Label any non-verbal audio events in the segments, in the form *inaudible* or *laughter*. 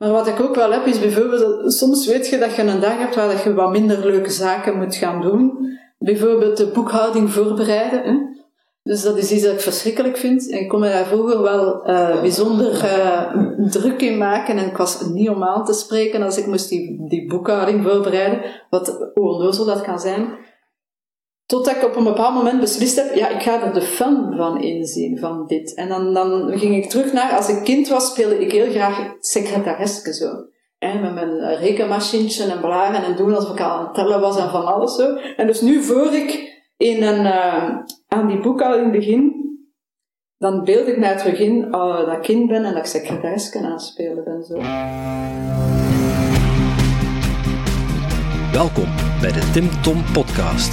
Maar wat ik ook wel heb, is bijvoorbeeld, soms weet je dat je een dag hebt waar je wat minder leuke zaken moet gaan doen. Bijvoorbeeld de boekhouding voorbereiden. Hè? Dus dat is iets dat ik verschrikkelijk vind. En ik kon me daar vroeger wel uh, bijzonder uh, druk in maken. En ik was niet om aan te spreken als ik moest die, die boekhouding voorbereiden. Wat onnozel dat kan zijn. Totdat ik op een bepaald moment beslist heb, ja, ik ga er de fun van inzien, van dit. En dan, dan ging ik terug naar, als ik kind was, speelde ik heel graag secretaresske zo. En met mijn rekenmachientje en blaren en doen alsof ik al aan het tellen was en van alles zo. En dus nu voor ik in een, uh, aan die boekhouding begin, dan beeld ik mij terug in uh, dat ik kind ben en dat ik secretaresske aan het spelen ben. Zo. Welkom bij de Tim Tom Podcast.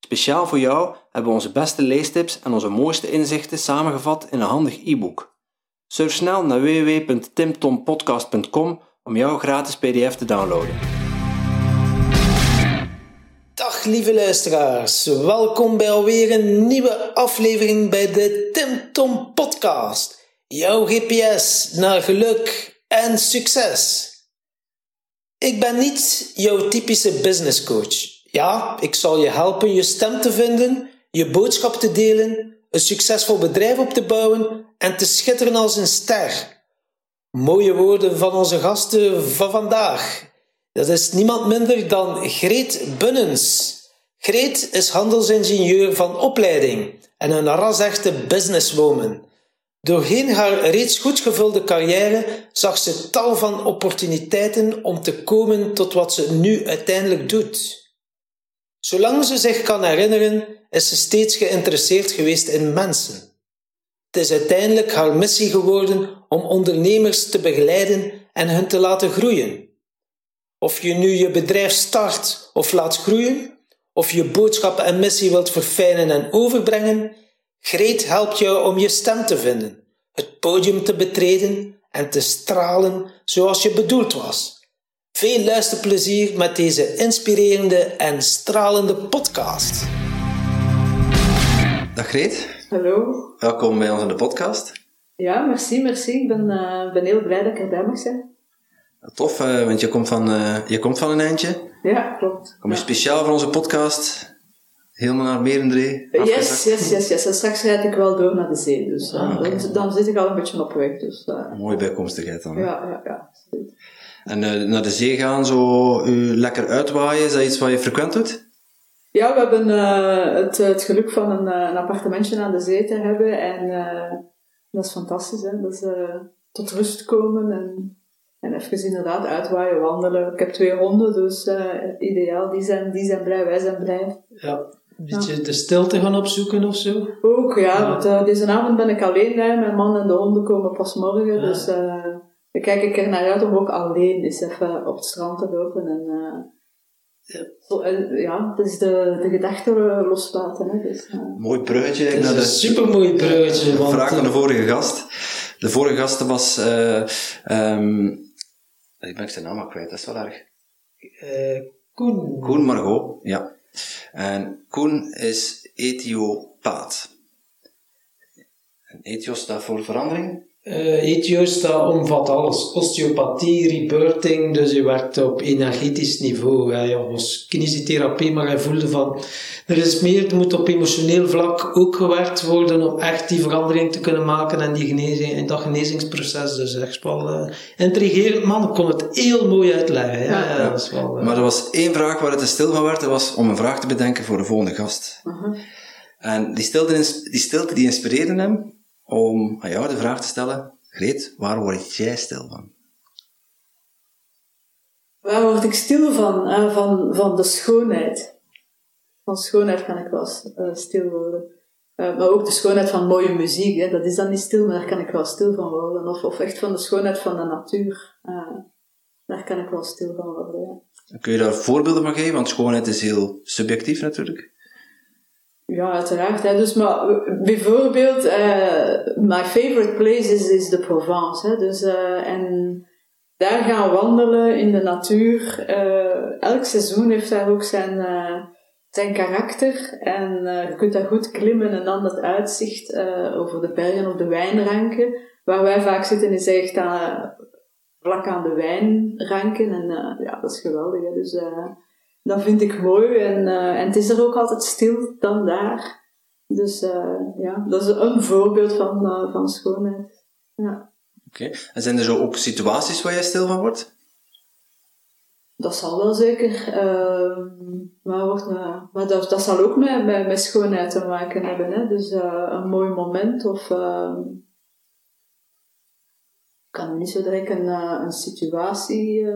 Speciaal voor jou hebben we onze beste leestips en onze mooiste inzichten samengevat in een handig e-book. Surf snel naar www.timtompodcast.com om jouw gratis PDF te downloaden. Dag lieve luisteraars, welkom bij alweer een nieuwe aflevering bij de Tim Podcast. Jouw GPS naar geluk en succes. Ik ben niet jouw typische business coach. Ja, ik zal je helpen je stem te vinden, je boodschap te delen, een succesvol bedrijf op te bouwen en te schitteren als een ster. Mooie woorden van onze gasten van vandaag. Dat is niemand minder dan Greet Bunnens. Greet is handelsingenieur van opleiding en een rasechte businesswoman. Doorheen haar reeds goed gevulde carrière zag ze tal van opportuniteiten om te komen tot wat ze nu uiteindelijk doet. Zolang ze zich kan herinneren, is ze steeds geïnteresseerd geweest in mensen. Het is uiteindelijk haar missie geworden om ondernemers te begeleiden en hen te laten groeien. Of je nu je bedrijf start of laat groeien, of je boodschappen en missie wilt verfijnen en overbrengen, Greet helpt jou om je stem te vinden, het podium te betreden en te stralen zoals je bedoeld was. Veel luisterplezier met deze inspirerende en stralende podcast. Dag Greet. Hallo. Welkom bij ons in de podcast. Ja, merci, merci. Ik ben, uh, ben heel blij dat ik erbij mag zijn. Tof, uh, want je komt, van, uh, je komt van een eindje. Ja, klopt. Kom je ja. speciaal voor onze podcast helemaal naar Merendree? Yes, yes, yes, yes. En straks rijd ik wel door naar de zee. Dus ah, okay. dan, dan, zit ik al een beetje op weg. Dus, Mooie bijkomstigheid dan. Ja, ja, ja. En uh, naar de zee gaan, zo lekker uitwaaien, is dat iets wat je frequent doet? Ja, we hebben uh, het, het, geluk van een, een, appartementje aan de zee te hebben. En uh, dat is fantastisch, hè. Dat is tot rust komen en, en even inderdaad uitwaaien, wandelen. Ik heb twee honden, dus ideaal. Die zijn, die zijn blij, wij zijn blij. Ja. Een beetje ja. de stilte gaan opzoeken of zo? Ook, ja. ja. Want, deze avond ben ik alleen. Hè. Mijn man en de honden komen pas morgen. Ja. Dus dan kijk ik er naar uit om ook alleen eens even op het strand te lopen en uh, ja. Zo, uh, ja, dus de, de gedachten loslaten. Hè, dus, uh. Mooi bruggetje. Dat is een supermooi bruggetje. Want, vraag van de vorige gast. De vorige gast was, um, ik ben zijn naam al kwijt, dat is wel erg. Koen. Koen Margot, ja. En Koen is Ethiopaat. En Ethio staat voor verandering. Uh, omvat alles. Osteopathie, rebirthing, dus je werkt op energetisch niveau. Hij was kinesietherapie, maar hij voelde van... Er is meer, er moet op emotioneel vlak ook gewerkt worden om echt die verandering te kunnen maken en die genezing, en dat genezingsproces. Dus echt wel uh, intrigerend, man. Ik kon het heel mooi uitleggen. Ja, ja, ja. Dat wel, uh... Maar er was één vraag waar het te stil van werd, dat was om een vraag te bedenken voor de volgende gast. -huh. En die stilte, die stilte die inspireerde hem om aan jou de vraag te stellen, Greet, waar word jij stil van? Waar word ik stil van? Uh, van, van de schoonheid. Van schoonheid kan ik wel uh, stil worden. Uh, maar ook de schoonheid van mooie muziek, hè. dat is dan niet stil, maar daar kan ik wel stil van worden. Of, of echt van de schoonheid van de natuur. daar kan ik wel stil van worden, ja. Kun je daar voorbeelden van geven? Want schoonheid is heel subjectief natuurlijk. Ja, uiteraard. Hè. Dus, maar bijvoorbeeld, uh, my favorite place is, is de Provence. Hè. Dus, uh, en daar gaan wandelen in de natuur. Elk seizoen heeft daar ook zijn, zijn karakter. En je kunt daar goed klimmen en dan het uitzicht over de bergen op de wijnranken. Waar wij vaak zitten is echt aan, vlak aan de wijnranken. En ja, dat is geweldig. Hè. Dus dat vind ik mooi. En, uh, en het is er ook altijd stil dan daar. Dus uh, ja, dat is een voorbeeld van, uh, van schoonheid. Ja. Oké. Okay. En zijn er zo ook situaties waar jij stil van wordt? Dat zal wel zeker. Ehm, maar wordt, maar dat, dat zal ook met, met, met schoonheid te maken hebben. Hè? Dus een mooi moment of ehm, ik kan niet zo direct een, een situatie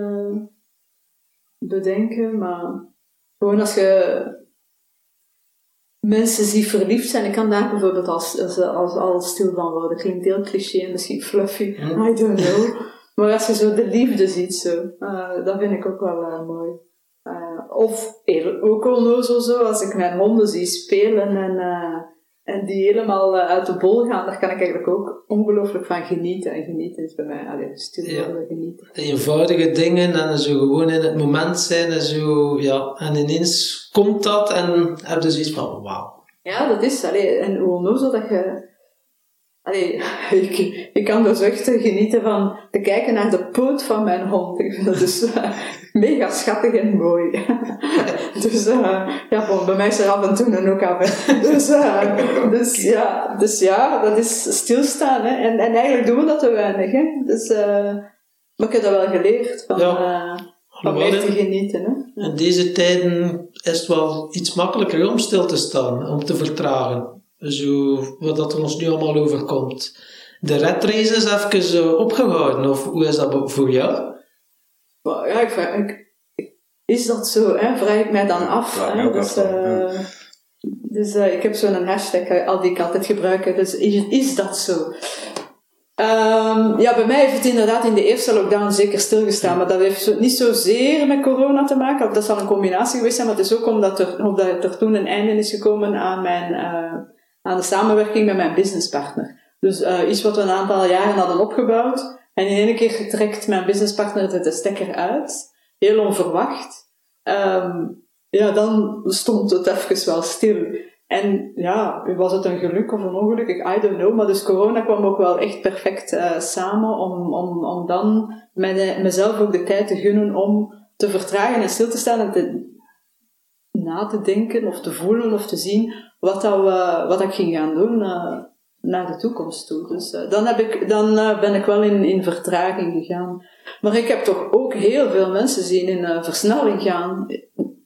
bedenken, maar gewoon als je mensen ziet verliefd zijn, ik kan daar bijvoorbeeld als, als, als, als stil van worden. Klinkt heel cliché en misschien fluffy, I don't know. Maar als je zo de liefde ziet, zo, uh, dat vind ik ook wel uh, mooi. Uh, of ook onnozel zo, als ik mijn honden zie spelen en en die helemaal uh, uit de bol gaan, daar kan ik eigenlijk ook ongelooflijk van genieten. En genieten is bij mij, allee, stil ja. genieten. Eenvoudige dingen en zo gewoon in het moment zijn en zo, ja. En ineens komt dat en heb je zoiets van, wauw. Ja, dat is, allee, en hoe onnozel dat je... Allee, *laughs* ik, ik kan dus echt genieten van te kijken naar de poot van mijn hond. Ik vind dat dus uh, mega schattig en mooi. *laughs* dus uh, ja, bon, bij mij is er af en toe een ook af. *laughs* dus, uh, dus, ja, dus ja, dat is stilstaan. Hè. En, en eigenlijk doen we dat te weinig. Hè. Dus, maar ik heb dat wel geleerd. Van, ja. meer te genieten. Hè. In deze tijden is het wel iets makkelijker om stil te staan, om te vertragen. Zo, wat dat er ons nu allemaal overkomt. De red race is even opgehouden, of hoe is dat voor jou? ja, ik vraag, ik, is dat zo? Hè? Vraag ik mij dan af. hè? Dus, uh, dus uh, ik heb zo'n hashtag eh, al die ik altijd gebruik. Dus is, is dat zo? Um, ja, bij mij heeft het inderdaad in de eerste lockdown zeker stilgestaan, maar dat heeft niet zozeer met corona te maken. Dat zal een combinatie geweest zijn, maar het is ook omdat er, omdat er toen een einde is gekomen aan, mijn, uh, aan de samenwerking met mijn businesspartner. Dus uh, iets wat we een aantal jaren hadden opgebouwd, en in één keer trekt mijn businesspartner de stekker uit, heel onverwacht. Um, ja, dan stond het even wel stil. En ja, was het een geluk of een ongeluk? Ik, I don't know. Maar dus corona kwam ook wel echt perfect uh, samen om, om, om dan met, mezelf ook de tijd te gunnen om te vertragen en stil te staan en te, na te denken of te voelen of te zien wat, dat wat ik ging gaan doen. Uh, naar de toekomst toe. Dus uh, dan, heb ik, dan uh, ben ik wel in, in vertraging gegaan. Maar ik heb toch ook heel veel mensen zien in versnelling gaan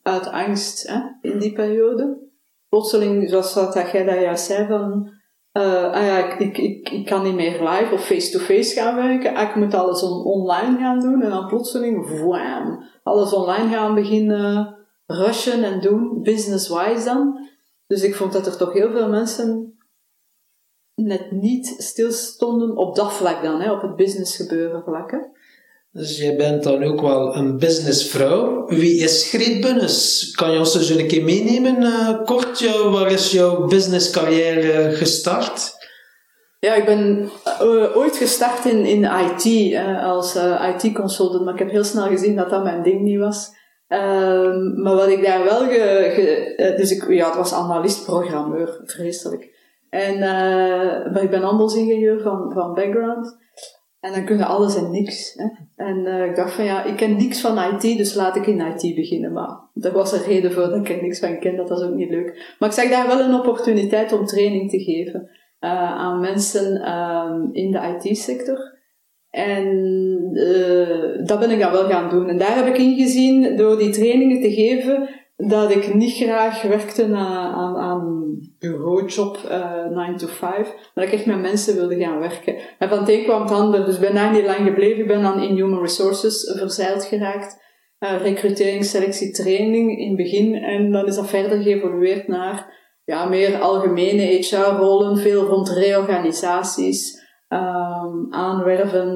uit angst hè, in die periode. Plotseling, zoals wat jij dat juist zei, van ah ja, ik, ik, ik, kan niet meer live of face-to-face gaan werken. Ah, ik moet alles on online gaan doen. En dan plotseling, wham, alles online gaan beginnen rushen en doen, business-wise dan. Dus ik vond dat er toch heel veel mensen net niet stilstonden op dat vlak dan, hè, op het business gebeuren vlak. Hè. Dus jij bent dan ook wel een businessvrouw. Wie is Greet Bunnes? Kan je ons eens een keer meenemen, uh, kort? Jou, waar is jouw businesscarrière gestart? Ja, ik ben uh, ooit gestart in, in IT, uh, als IT-consultant, maar ik heb heel snel gezien dat dat mijn ding niet was. Ehm, maar wat ik daar wel ge... ge dus ik, ja, het was analist-programmeur, vreselijk. En, uh, maar ik ben handelsingenieur van, van background. En dan kun je alles en niks. Hè. En uh, ik dacht van ja, ik ken niks van IT, dus laat ik in IT beginnen. Maar er was een reden voor dat ik er niks van ken, dat was ook niet leuk. Maar ik zag daar wel een opportuniteit om training te geven uh, aan mensen um, in de IT-sector. En uh, dat ben ik dan wel gaan doen. En daar heb ik ingezien, door die trainingen te geven, dat ik niet graag werkte aan, aan, bureaujob, uh, 9 to 5, maar dat ik echt met mensen wilde gaan werken. En van het kwam het ander, dus ben daar niet lang gebleven, ben dan in Human Resources verzeild geraakt. Uh, recrutering, selectie, training in het begin. En dan is dat verder geëvolueerd naar ja, meer algemene HR-rollen, veel rond reorganisaties, um, aanwerven,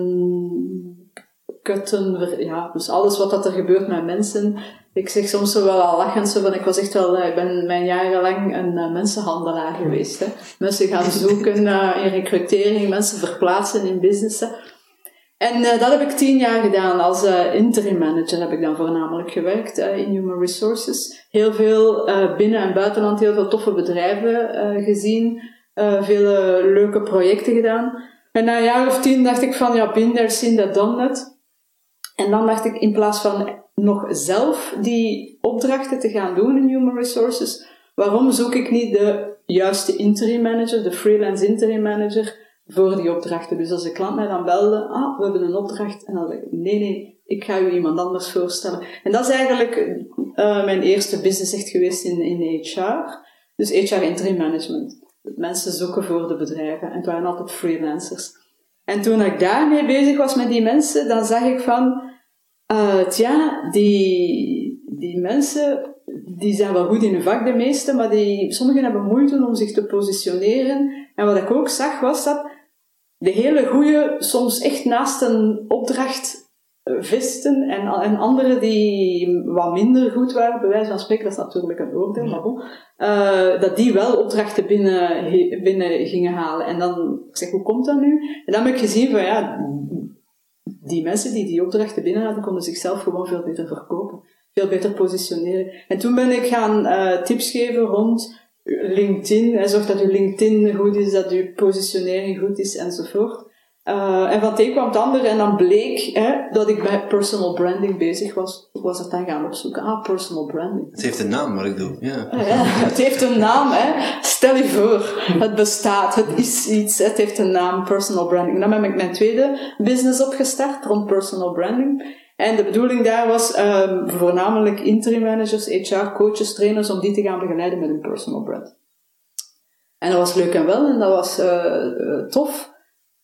kutten, ja, dus alles wat dat er gebeurt met mensen. Ik zeg soms zo wel al lachend zo van, ik was echt wel, ik ben mijn jarenlang een uh, mensenhandelaar geweest. Hè. Mensen gaan zoeken uh, in recrutering, mensen verplaatsen in businessen. En dat heb ik tien jaar gedaan. Als interim manager heb ik dan voornamelijk gewerkt in human resources. Heel veel binnen- en buitenland, heel veel toffe bedrijven gezien. vele leuke projecten gedaan. En na een jaar of tien dacht ik van, ja, been there, seen that, done that. En dan dacht ik, in plaats van nog zelf die opdrachten te gaan doen in human resources, waarom zoek ik niet de juiste interim manager, de freelance interim manager, voor die opdrachten. Dus als de klant mij dan belde, ah, we hebben een opdracht, en dan zeg ik, nee, nee, ik ga u iemand anders voorstellen. En dat is eigenlijk uh, mijn eerste business echt geweest in, in HR. Dus HR interim management. Mensen zoeken voor de bedrijven. En het waren altijd freelancers. En toen ik daarmee bezig was met die mensen, dan zag ik van, uh, tja, die, die mensen, die zijn wel goed in hun vak, de meeste, maar die, sommigen hebben moeite om zich te positioneren. En wat ik ook zag, was dat de hele goede soms echt naast een opdracht visten en, en anderen die wat minder goed waren, bij wijze van spreken, dat is natuurlijk een oordeel, maar goed, uh, dat die wel opdrachten binnen, binnen gingen halen. En dan ik zeg hoe komt dat nu? En dan heb ik gezien van ja, die mensen die die opdrachten binnen hadden, konden zichzelf gewoon veel beter verkopen, veel beter positioneren. En toen ben ik gaan uh, tips geven rond LinkedIn, hè, zorg dat je LinkedIn goed is, dat je positionering goed is enzovoort. Uh, en van het een kwam het ander en dan bleek hè, dat ik bij personal branding bezig was. Was het dan gaan opzoeken. Ah, personal branding. Het heeft een naam wat ik doe, ja. ja het heeft een naam, hè. Stel je voor, het bestaat, het is iets, het heeft een naam, personal branding. Dan heb ik mijn tweede business opgestart rond personal branding. En de bedoeling daar was um, voornamelijk interim managers, HR, coaches, trainers, om die te gaan begeleiden met een personal brand. En dat was leuk en wel en dat was uh, tof.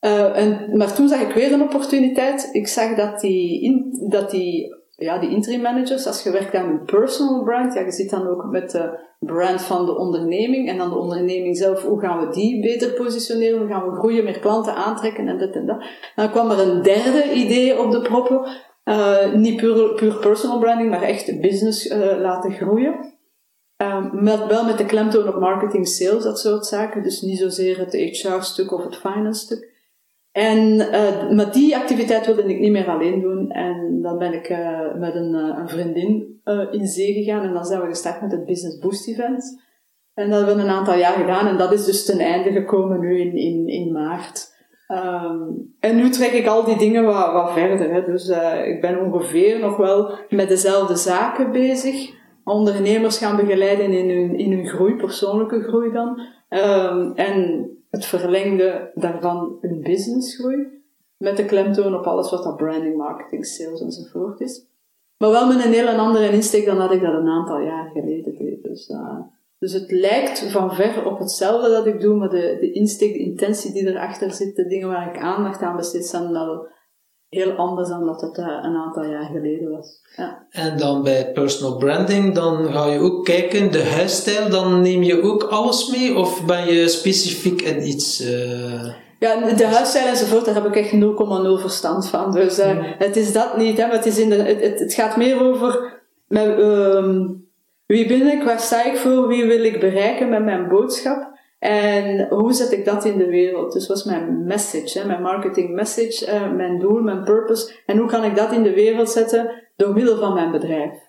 Uh, en, maar toen zag ik weer een opportuniteit. Ik zag dat die, dat die, ja, die interim managers, als je werkt aan een personal brand, ja, je zit dan ook met de brand van de onderneming en dan de onderneming zelf, hoe gaan we die beter positioneren, hoe gaan we groeien, meer klanten aantrekken en dit en dat. Dan kwam er een derde idee op de proppen, uh, niet puur, puur personal branding, maar echt business uh, laten groeien. Um, met, wel met de klemtoon op marketing, sales, dat soort zaken. Dus niet zozeer het HR-stuk of het finance-stuk. En uh, maar die activiteit wilde ik niet meer alleen doen. En dan ben ik uh, met een, uh, een vriendin in zee gegaan. En dan zijn we gestart met het Business Boost Event. En dat hebben we een aantal jaar gedaan. En dat is dus ten einde gekomen nu in, in, in maart. Um, en nu trek ik al die dingen wat, wat verder. Hè. Dus ik ben ongeveer nog wel met dezelfde zaken bezig. Ondernemers gaan begeleiden in hun, in hun groei, persoonlijke groei dan. Um, en het verlengde daarvan een businessgroei. Met de klemtoon op alles wat dat branding, marketing, sales enzovoort is. Maar wel met een heel andere insteek dan dat ik dat een aantal jaar geleden deed. Dus, uh, dus het lijkt van ver op hetzelfde dat ik doe, maar de, de insteek, de intentie die erachter zit, de dingen waar ik aandacht aan besteed, zijn wel heel anders dan dat het uh, een aantal jaar geleden was. Ja. En dan bij personal branding, dan ga je ook kijken, de huisstijl, dan neem je ook alles mee of ben je specifiek in iets... Uh... Ja, de huisstijl enzovoort, daar heb ik echt 0,0 verstand van. Dus uh, het is dat niet, hè, maar het, is in de, het, het, gaat meer over met, um, wie ben ik, waar sta ik voor, wie wil ik bereiken met mijn boodschap. En hoe zet ik dat in de wereld? Dus wat is mijn message, hè? mijn marketing message, uh, mijn doel, mijn purpose. En hoe kan ik dat in de wereld zetten door middel van mijn bedrijf?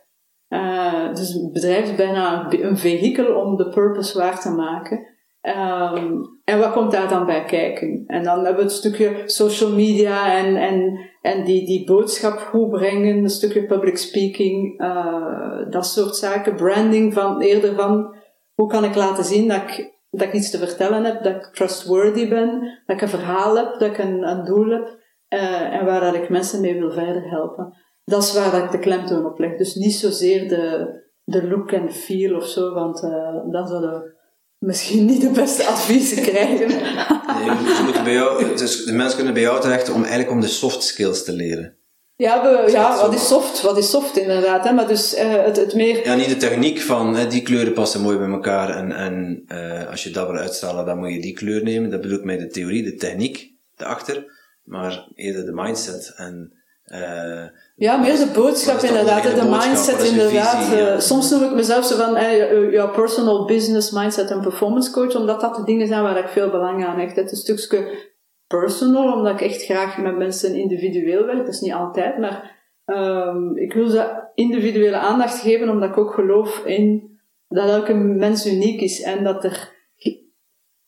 Uh, dus het bedrijf is bijna een vehikel om de purpose waar te maken. Um, en wat komt daar dan bij kijken? En dan hebben we het stukje social media en, en, en die, die boodschap goed brengen, een stukje public speaking, uh, dat soort zaken. Branding van eerder van hoe kan ik laten zien dat ik dat ik iets te vertellen heb, dat ik trustworthy ben, dat ik een verhaal heb, dat ik een, doel heb uh, en waar ik mensen mee wil verder helpen. Dat is waar dat ik de klemtoon op leg. Dus niet zozeer de, de look en feel of zo, want uh, dan zouden we misschien niet de beste *laughs* adviezen krijgen. nee, bij jou, dus de mensen kunnen bij jou terecht om eigenlijk om de soft skills te leren. Ja, we, ja wat is soft? Wat is soft inderdaad? Hè? Maar dus uh, het, het meer... Ja, niet de techniek van hè, die kleuren passen mooi bij elkaar en, en uh, als je dat wil uitstralen, dan moet je die kleur nemen. Dat bedoel ik met de theorie, de techniek erachter, maar eerder de mindset en Uh, ja, meer de boodschap inderdaad, de, de mindset inderdaad. Visie, ja. soms noem ik mezelf zo van hey, jouw personal business mindset en performance coach, omdat dat de dingen zijn waar ik veel belang aan hecht. Het is een stukje personal, omdat ik echt graag met mensen individueel werk. Dat is niet altijd, maar um, ik wil ze individuele aandacht geven, omdat ik ook geloof in dat elke mens uniek is en dat er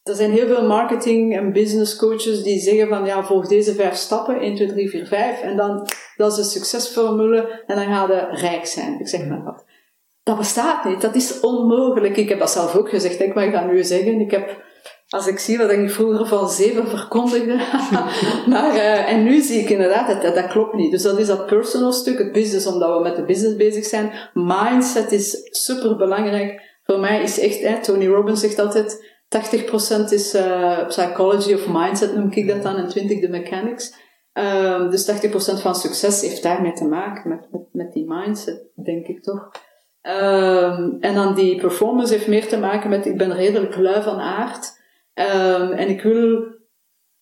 er zijn heel veel marketing en business coaches die zeggen van ja, volg deze vijf stappen, 1, 2, 3, 4, 5 en dan, dat is de succesformule en dan ga je rijk zijn. Ik zeg maar wat. Dat bestaat niet, dat is onmogelijk. Ik heb dat zelf ook gezegd, ik mag dat nu zeggen. Ik heb, als ik zie wat ik vroeger van zeven verkondigde, *laughs* maar, uh, en nu zie ik inderdaad, dat, dat klopt niet. Dus dat is dat personal stuk, het business, omdat we met de business bezig zijn. Mindset is super belangrijk. Voor mij is echt, Tony Robbins zegt altijd, 80% is uh, psychology of mindset, noem ik dat dan, en 20% de mechanics. Uh, dus 80% van succes heeft daarmee te maken, met, met, met die mindset, denk ik toch. Um, en dan die performance heeft meer te maken met, ik ben redelijk lui van aard. Um, en ik wil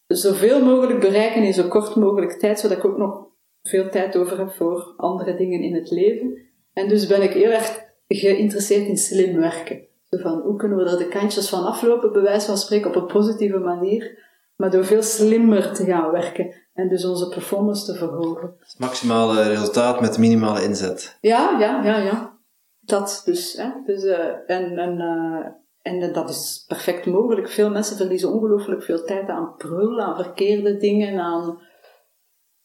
zoveel mogelijk bereiken in zo kort mogelijk tijd, zodat ik ook nog veel tijd over heb voor andere dingen in het leven. En dus ben ik heel erg geïnteresseerd in slim werken van hoe kunnen we er de kantjes van aflopen, bij wijze van spreken, op een positieve manier, maar door veel slimmer te gaan werken en dus onze performance te verhogen. Maximale resultaat met minimale inzet. Ja, ja, ja, ja. Dat dus. Hè. dus uh, en, en, uh, en dat is perfect mogelijk. Veel mensen verliezen ongelooflijk veel tijd aan prul, aan verkeerde dingen, aan...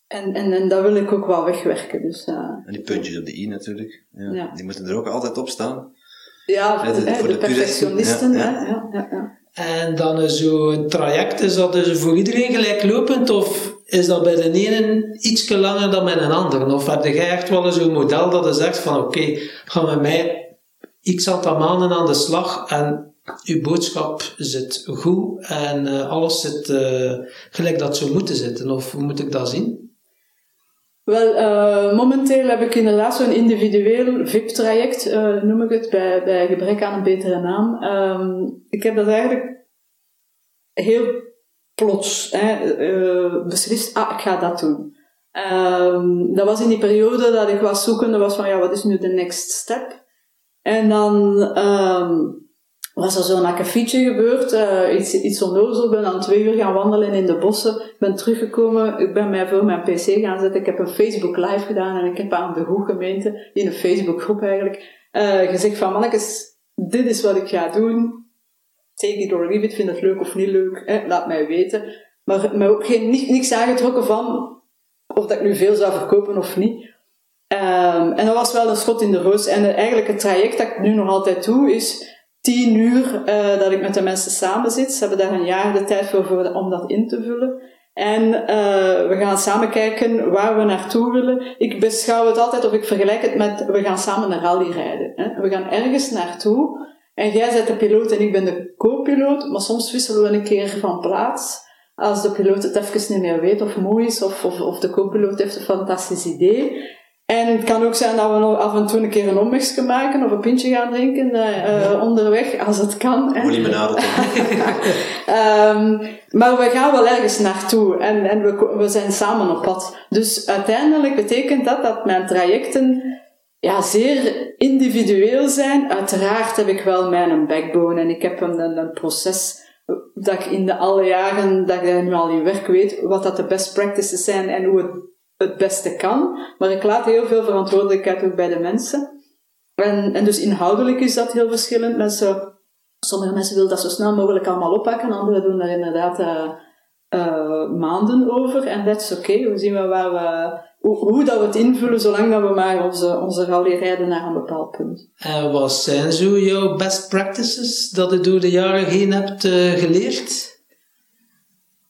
En, en, en dat wil ik ook wel wegwerken. Dus, uh, en die puntjes op de i natuurlijk. Ja. ja. Die moeten er ook altijd op staan. Ja, de, de, de perfectionisten. Ja, ja. Ja, ja, En dan zo'n traject, is dat dus voor iedereen gelijklopend of is dat bij de ene iets langer dan bij een ander? Of heb jij echt wel zo'n model dat je zegt van oké, okay, ga met mij x aantal maanden aan de slag en uw boodschap zit goed en uh, alles zit uh, gelijk dat zou moeten zitten? Of hoe moet ik dat zien? Wel, uh, momenteel heb ik inderdaad zo'n individueel VIP-traject, noem ik het, bij, bij gebrek aan een betere naam. Um, ik heb dat eigenlijk heel plots hè, beslist, ah, ik ga dat doen. Um, dat was in die periode dat ik was zoekende, was van, ja, wat is nu de next step? En dan um, was er zo'n akkefietje gebeurd, uh, iets, iets onnozel. Ben dan twee uur gaan wandelen in de bossen. Ik ben teruggekomen, ik ben mij voor mijn pc gaan zetten. Ik heb een Facebook live gedaan en ik heb aan de Goe gemeente, in een Facebook groep eigenlijk, uh, gezegd van mannetjes, dit is wat ik ga doen. Take it or leave it, vind het leuk of niet leuk, eh, laat mij weten. Maar, maar ook geen, niks aangetrokken van of dat ik nu veel zou verkopen of niet. Um, en dat was wel een schot in de roos. En eigenlijk het traject dat ik nu nog altijd doe, is tien uur uh, dat ik met de mensen samen zit. Ze hebben daar een jaar de tijd voor, om dat in te vullen. En uh, we gaan samen kijken waar we naartoe willen. Ik beschouw het altijd, of ik vergelijk het met, we gaan samen een rally rijden. Hè. We gaan ergens naartoe. En jij bent de piloot en ik ben de co-piloot. Maar soms wisselen we een keer van plaats. Als de piloot het even niet meer weet of moe is, of, of, of de co-piloot heeft een fantastisch idee. En het kan ook zijn dat we nog af en toe een keer een omwegje maken of een pintje gaan drinken uh, onderweg, als het kan. Limonade *laughs* um, maar we gaan wel ergens naartoe en, en we, we zijn samen op pad. Dus uiteindelijk betekent dat dat mijn trajecten ja, zeer individueel zijn. Uiteraard heb ik wel mijn backbone en ik heb een, een, proces dat ik in de alle jaren dat ik nu al in werk weet, wat dat de best practices zijn en hoe het het beste kan, maar ik laat heel veel verantwoordelijkheid ook bij de mensen. En, en dus inhoudelijk is dat heel verschillend. Mensen, sommige mensen willen dat zo snel mogelijk allemaal oppakken, anderen doen daar inderdaad uh, uh, maanden over. En dat is oké, okay. we zien waar we, hoe, dat we het invullen, zolang dat we maar onze, onze rally rijden naar een bepaald punt. En wat zijn zo jouw best practices dat je door de jaren heen hebt geleerd?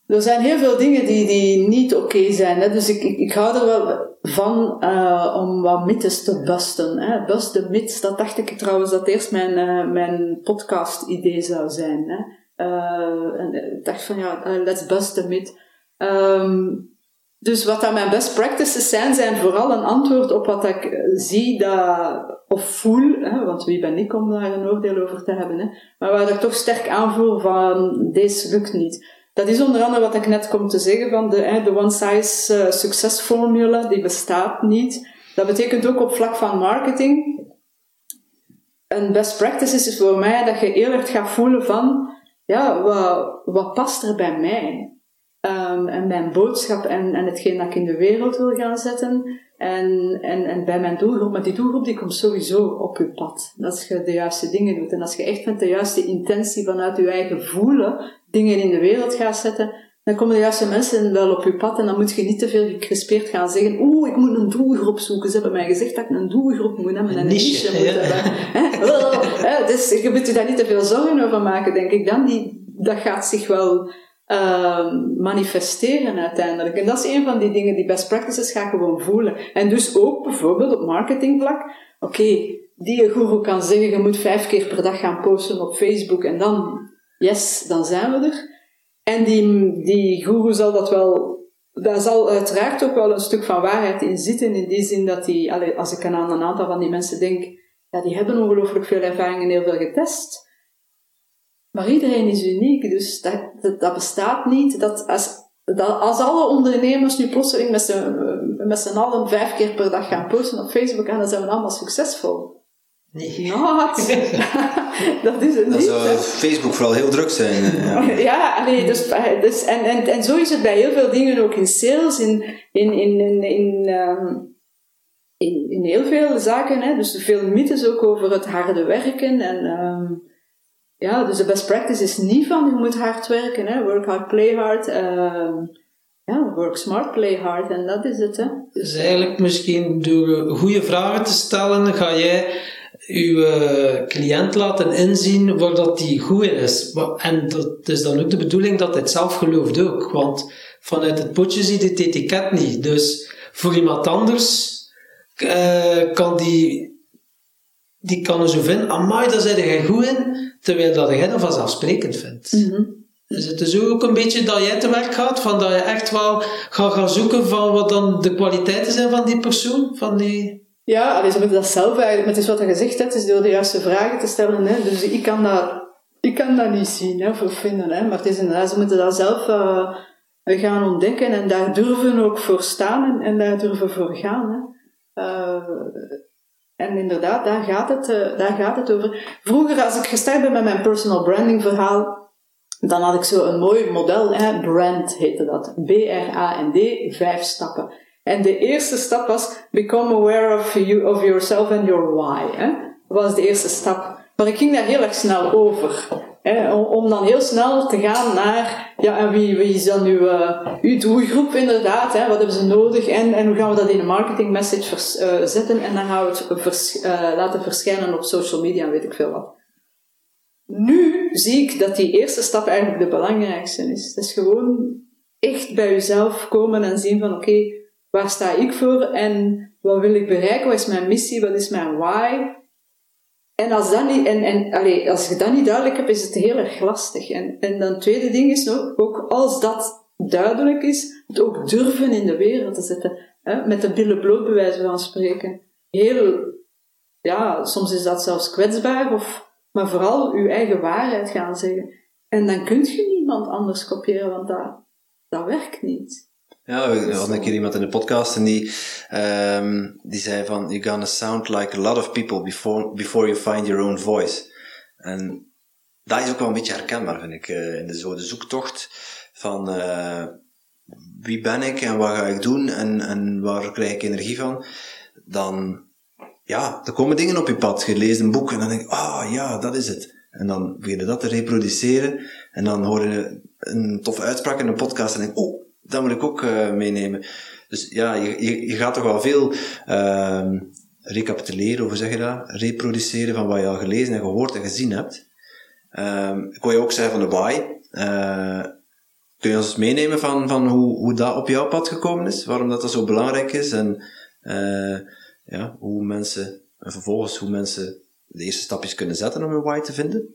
Er zijn heel veel dingen die, die niet oké zijn. Hè? Dus ik, ik, ik, hou er wel van uh, om wat mythes te busten. Hè? Bust de dat dacht ik trouwens dat eerst mijn, uh, mijn podcast-idee zou zijn. Hè? Uh, en ik dacht van ja, let's bust the myth. Um, dus wat dan mijn best practices zijn, zijn vooral een antwoord op wat ik zie dat, of voel, hè, want wie ben ik om daar een oordeel over te hebben, hè, maar waar ik toch sterk aanvoel van deze lukt niet. Dat is onder andere wat ik net kom te zeggen van de, de one size uh, success formula, die bestaat niet. Dat betekent ook op vlak van marketing. Een best practice is voor mij dat je erg gaat voelen van, ja, wat, wat past er bij mij? Um, en mijn boodschap en, en hetgeen dat ik in de wereld wil gaan zetten. En, en, en bij mijn doelgroep, maar die doelgroep die komt sowieso op je pad. Als je de juiste dingen doet en als je echt met de juiste intentie vanuit je eigen voelen dingen in de wereld gaat zetten, dan komen de juiste mensen wel op je pad en dan moet je niet te veel gecrispeerd gaan zeggen, oeh, ik moet een doelgroep zoeken. Ze hebben mij gezegd dat ik een doelgroep moet hebben en een niche, moet hebben. dus je moet je daar niet te veel zorgen over maken, denk ik dan. Die, dat gaat zich wel uh, manifesteren uiteindelijk. En dat is een van die dingen, die best practices ga gewoon voelen. En dus ook bijvoorbeeld op marketingvlak. Oké, die guru kan zeggen, je moet vijf keer per dag gaan posten op Facebook en dan, yes, dan zijn we er. En die, die guru zal dat wel daar zal uiteraard ook wel een stuk van waarheid in zitten, in die zin dat die, als ik aan een aantal van die mensen denk, ja, die hebben ongelooflijk veel ervaring en heel veel getest. Maar iedereen is uniek, dus dat, dat, bestaat niet. Dat als, dat als alle ondernemers nu plotseling met z'n, met z'n allen vijf keer per dag gaan posten op Facebook, dan zijn we allemaal succesvol. Nee. Not. *laughs* dat is het Dan niet. zou hè. Facebook vooral heel druk zijn. eh, Ja. *laughs* Ja, allee, dus, dus, en, en, en zo is het bij heel veel dingen ook in sales, in, in, in, in, in, ehm, in, in heel veel zaken. Hè. Dus veel mythes ook over het harde werken. En, ehm, ja, dus de best practice is niet van je moet hard werken. Hè. Work hard, play hard. ehm, ja, work smart, play hard. En dat is het. Hè. Dus eigenlijk misschien door goede vragen te stellen, ga jij je eh, cliënt laten inzien waar dat die goed in is. En dat is dan ook de bedoeling dat hij het zelf gelooft ook. Want vanuit het potje ziet het etiket niet. Dus voor iemand anders eh, kan die, die kan er zo vinden, amai, daar zit jij goed in, terwijl dat jij dat vanzelfsprekend vindt. Dus het is ook een beetje dat jij te werk gaat, van dat je echt wel gaat gaan zoeken van wat dan de kwaliteiten zijn van die persoon, van die... Ja, allee, ze moeten dat zelf eigenlijk, maar het is wat je gezegd hebt, het is door de juiste vragen te stellen. Hè. Dus ik kan dat, ik kan dat niet zien hè, of vinden, hè. maar het is inderdaad, ze moeten dat zelf eh, gaan ontdekken en daar durven ook voor staan en, en daar durven voor gaan. Hè. Eh, en inderdaad, daar gaat, het, eh, daar gaat het over. Vroeger, als ik gestart ben met mijn personal branding verhaal, dan had ik zo een mooi model, hè, brand heette dat. B-R-A-N-D, vijf stappen. En de eerste stap was, become aware of, you, of yourself and your why. Hè. Was de eerste stap. Maar ik ging daar heel erg snel over. Hè, om, dan heel snel te gaan naar, ja, en wie, wie is dan uw, eh, uw doelgroep inderdaad? Hè, wat hebben ze nodig? En, en hoe gaan we dat in een marketing message eh, zetten? En dan gaan we het eh, laten verschijnen op social media en weet ik veel wat. Nu zie ik dat die eerste stap eigenlijk de belangrijkste is. Het is gewoon echt bij jezelf komen en zien van oké, waar sta ik voor en wat wil ik bereiken? Wat is mijn missie? Wat is mijn why? En als, dat niet, en, en, allee, als je dat niet duidelijk hebt, is het heel erg lastig. En, en dan tweede ding is nog, ook als dat duidelijk is, het ook durven in de wereld te zetten. Hè? Met de billen bloot, van spreken. Heel, ja, soms is dat zelfs kwetsbaar, of, maar vooral uw eigen waarheid gaan zeggen. En dan kun je niemand anders kopiëren, want dat, dat werkt niet. Ja, we hadden een keer iemand in de podcast en die, ehm, die zei van, you're gonna sound like a lot of people before, before you find your own voice. En dat is ook wel een beetje herkenbaar, vind ik, eh, in de, zo de zoektocht van eh, wie ben ik en wat ga ik doen en, en waar krijg ik energie van. Dan, ja, er komen dingen op je pad. Je leest een boek en dan denk je, ah ja, dat is het. En dan begin je dat te reproduceren en dan hoor je een toffe uitspraak in een podcast en denk oh, dat moet ik ook eh, meenemen. Dus ja, je, je, gaat toch wel veel ehm, recapituleren, hoe zeg je dat? Reproduceren van wat je al gelezen en gehoord en gezien hebt. Ehm, ik wil je ook zeggen van de why. Eh, kun je ons meenemen van, van hoe, hoe dat op jouw pad gekomen is? Waarom dat, dat zo belangrijk is? En eh, ja, hoe mensen, en vervolgens hoe mensen de eerste stapjes kunnen zetten om een why te vinden?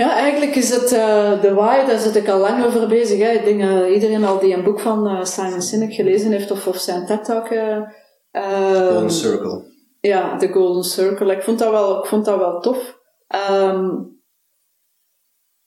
Ja, eigenlijk is het eh, de why, daar zit ik al lang over bezig. Hè. Ik denk dat iedereen al die een boek van eh, Simon Sinek gelezen heeft of, of zijn TED-talk. eh, ehm, Golden Circle. Ja, de Golden Circle. Ik vond dat wel, ik vond dat wel tof. Ehm,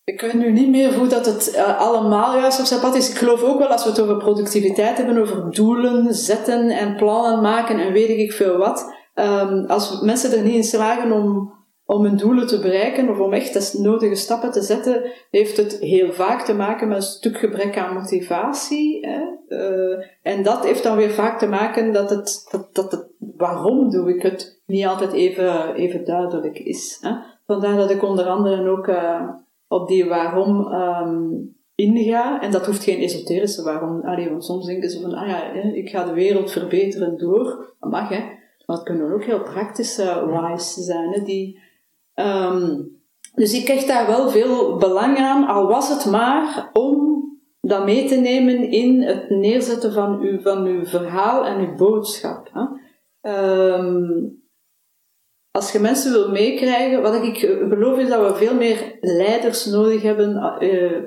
ik weet nu niet meer hoe dat het uh, allemaal juist op zijn pad is. Ik geloof ook wel als we het over productiviteit hebben, over doelen zetten en plannen maken en weet ik veel wat. Um, als mensen er niet in slagen om, om hun doelen te bereiken of om echt de nodige stappen te zetten, heeft het heel vaak te maken met een stuk gebrek aan motivatie. Hè? Uh, en dat heeft dan weer vaak te maken dat het, dat, dat het waarom doe ik het niet altijd even, even duidelijk is. Hè? Vandaar dat ik onder andere ook uh, op die waarom um, inga. En dat hoeft geen esoterische waarom. Allee, want soms denken ze van, ah ja, ik ga de wereld verbeteren door. Dat mag, hè. Maar het kunnen ook heel praktische whys zijn, hè, die... Um, dus ik krijg daar wel veel belang aan, al was het maar om dat mee te nemen in het neerzetten van uw, van uw verhaal en uw boodschap. Hè. Um, als je mensen wil meekrijgen, wat ik geloof is dat we veel meer leiders nodig hebben uh,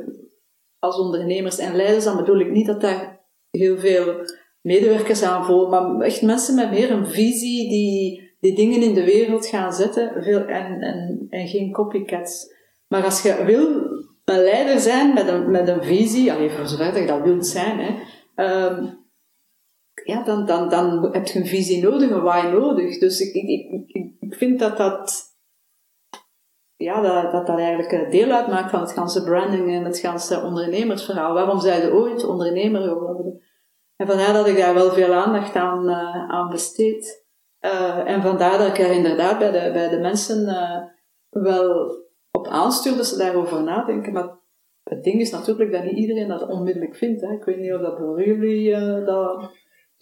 als ondernemers. En leiders, dan bedoel ik niet dat daar heel veel medewerkers aan volgen, maar echt mensen met meer een visie die, die dingen in de wereld gaan zetten veel, en, en, en geen copycats. Maar als je wil een leider zijn met een, met een visie, alleen voor zover je dat wilt zijn, hè, um, ja, dan, dan, dan heb je een visie nodig, een why nodig. Dus ik, ik, ik, vind dat dat, ja, dat, dat dat eigenlijk deel uitmaakt van het ganse branding en het ganse ondernemersverhaal. Waarom zij ooit ondernemer geworden? En vandaar dat ik daar wel veel aandacht aan, uh, aan besteed. Uh, en vandaar dat ik er inderdaad bij de, bij de mensen uh, wel op aanstuur dat ze daarover nadenken. Maar het ding is natuurlijk dat niet iedereen dat onmiddellijk vindt. Hè. Ik weet niet of dat voor jullie dat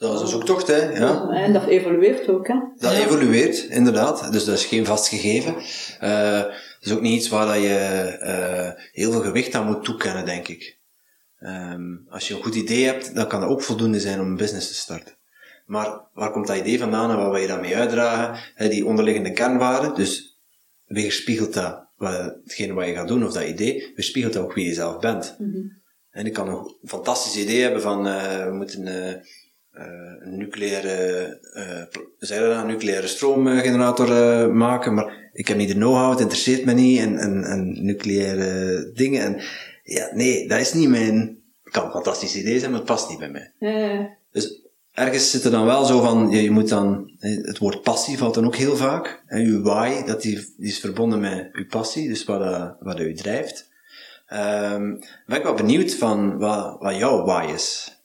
dat is een zoektocht, hè? Ja. En dat evolueert ook, hè? Dat evolueert, inderdaad. Dus dat is geen vast gegeven. Uh, dat is ook niet iets waar dat je uh, heel veel gewicht aan moet toekennen, denk ik. Um, als je een goed idee hebt, dan kan dat ook voldoende zijn om een business te starten. Maar waar komt dat idee vandaan en wat wil je daarmee uitdragen? He, die onderliggende kernwaarden, dus weerspiegelt dat wat, hetgene wat je gaat doen, of dat idee, weerspiegelt dat ook wie je zelf bent. Mm -hmm. En ik kan een fantastisch idee hebben van, uh, we moeten uh, een nucleaire, uh, dat, een nucleaire stroomgenerator uh, maken, maar ik heb niet de know-how, het interesseert me niet, en, en, en nucleaire dingen. En ja, nee, dat is niet mijn, het kan een fantastisch idee zijn, maar het past niet bij mij. Dus ergens zit er dan wel zo van, je, je moet dan, het woord passie valt dan ook heel vaak. En je why, dat die, die is verbonden met je passie, dus wat, uh, wat u drijft. Um, ben ik wel benieuwd van wat, wat jouw why is.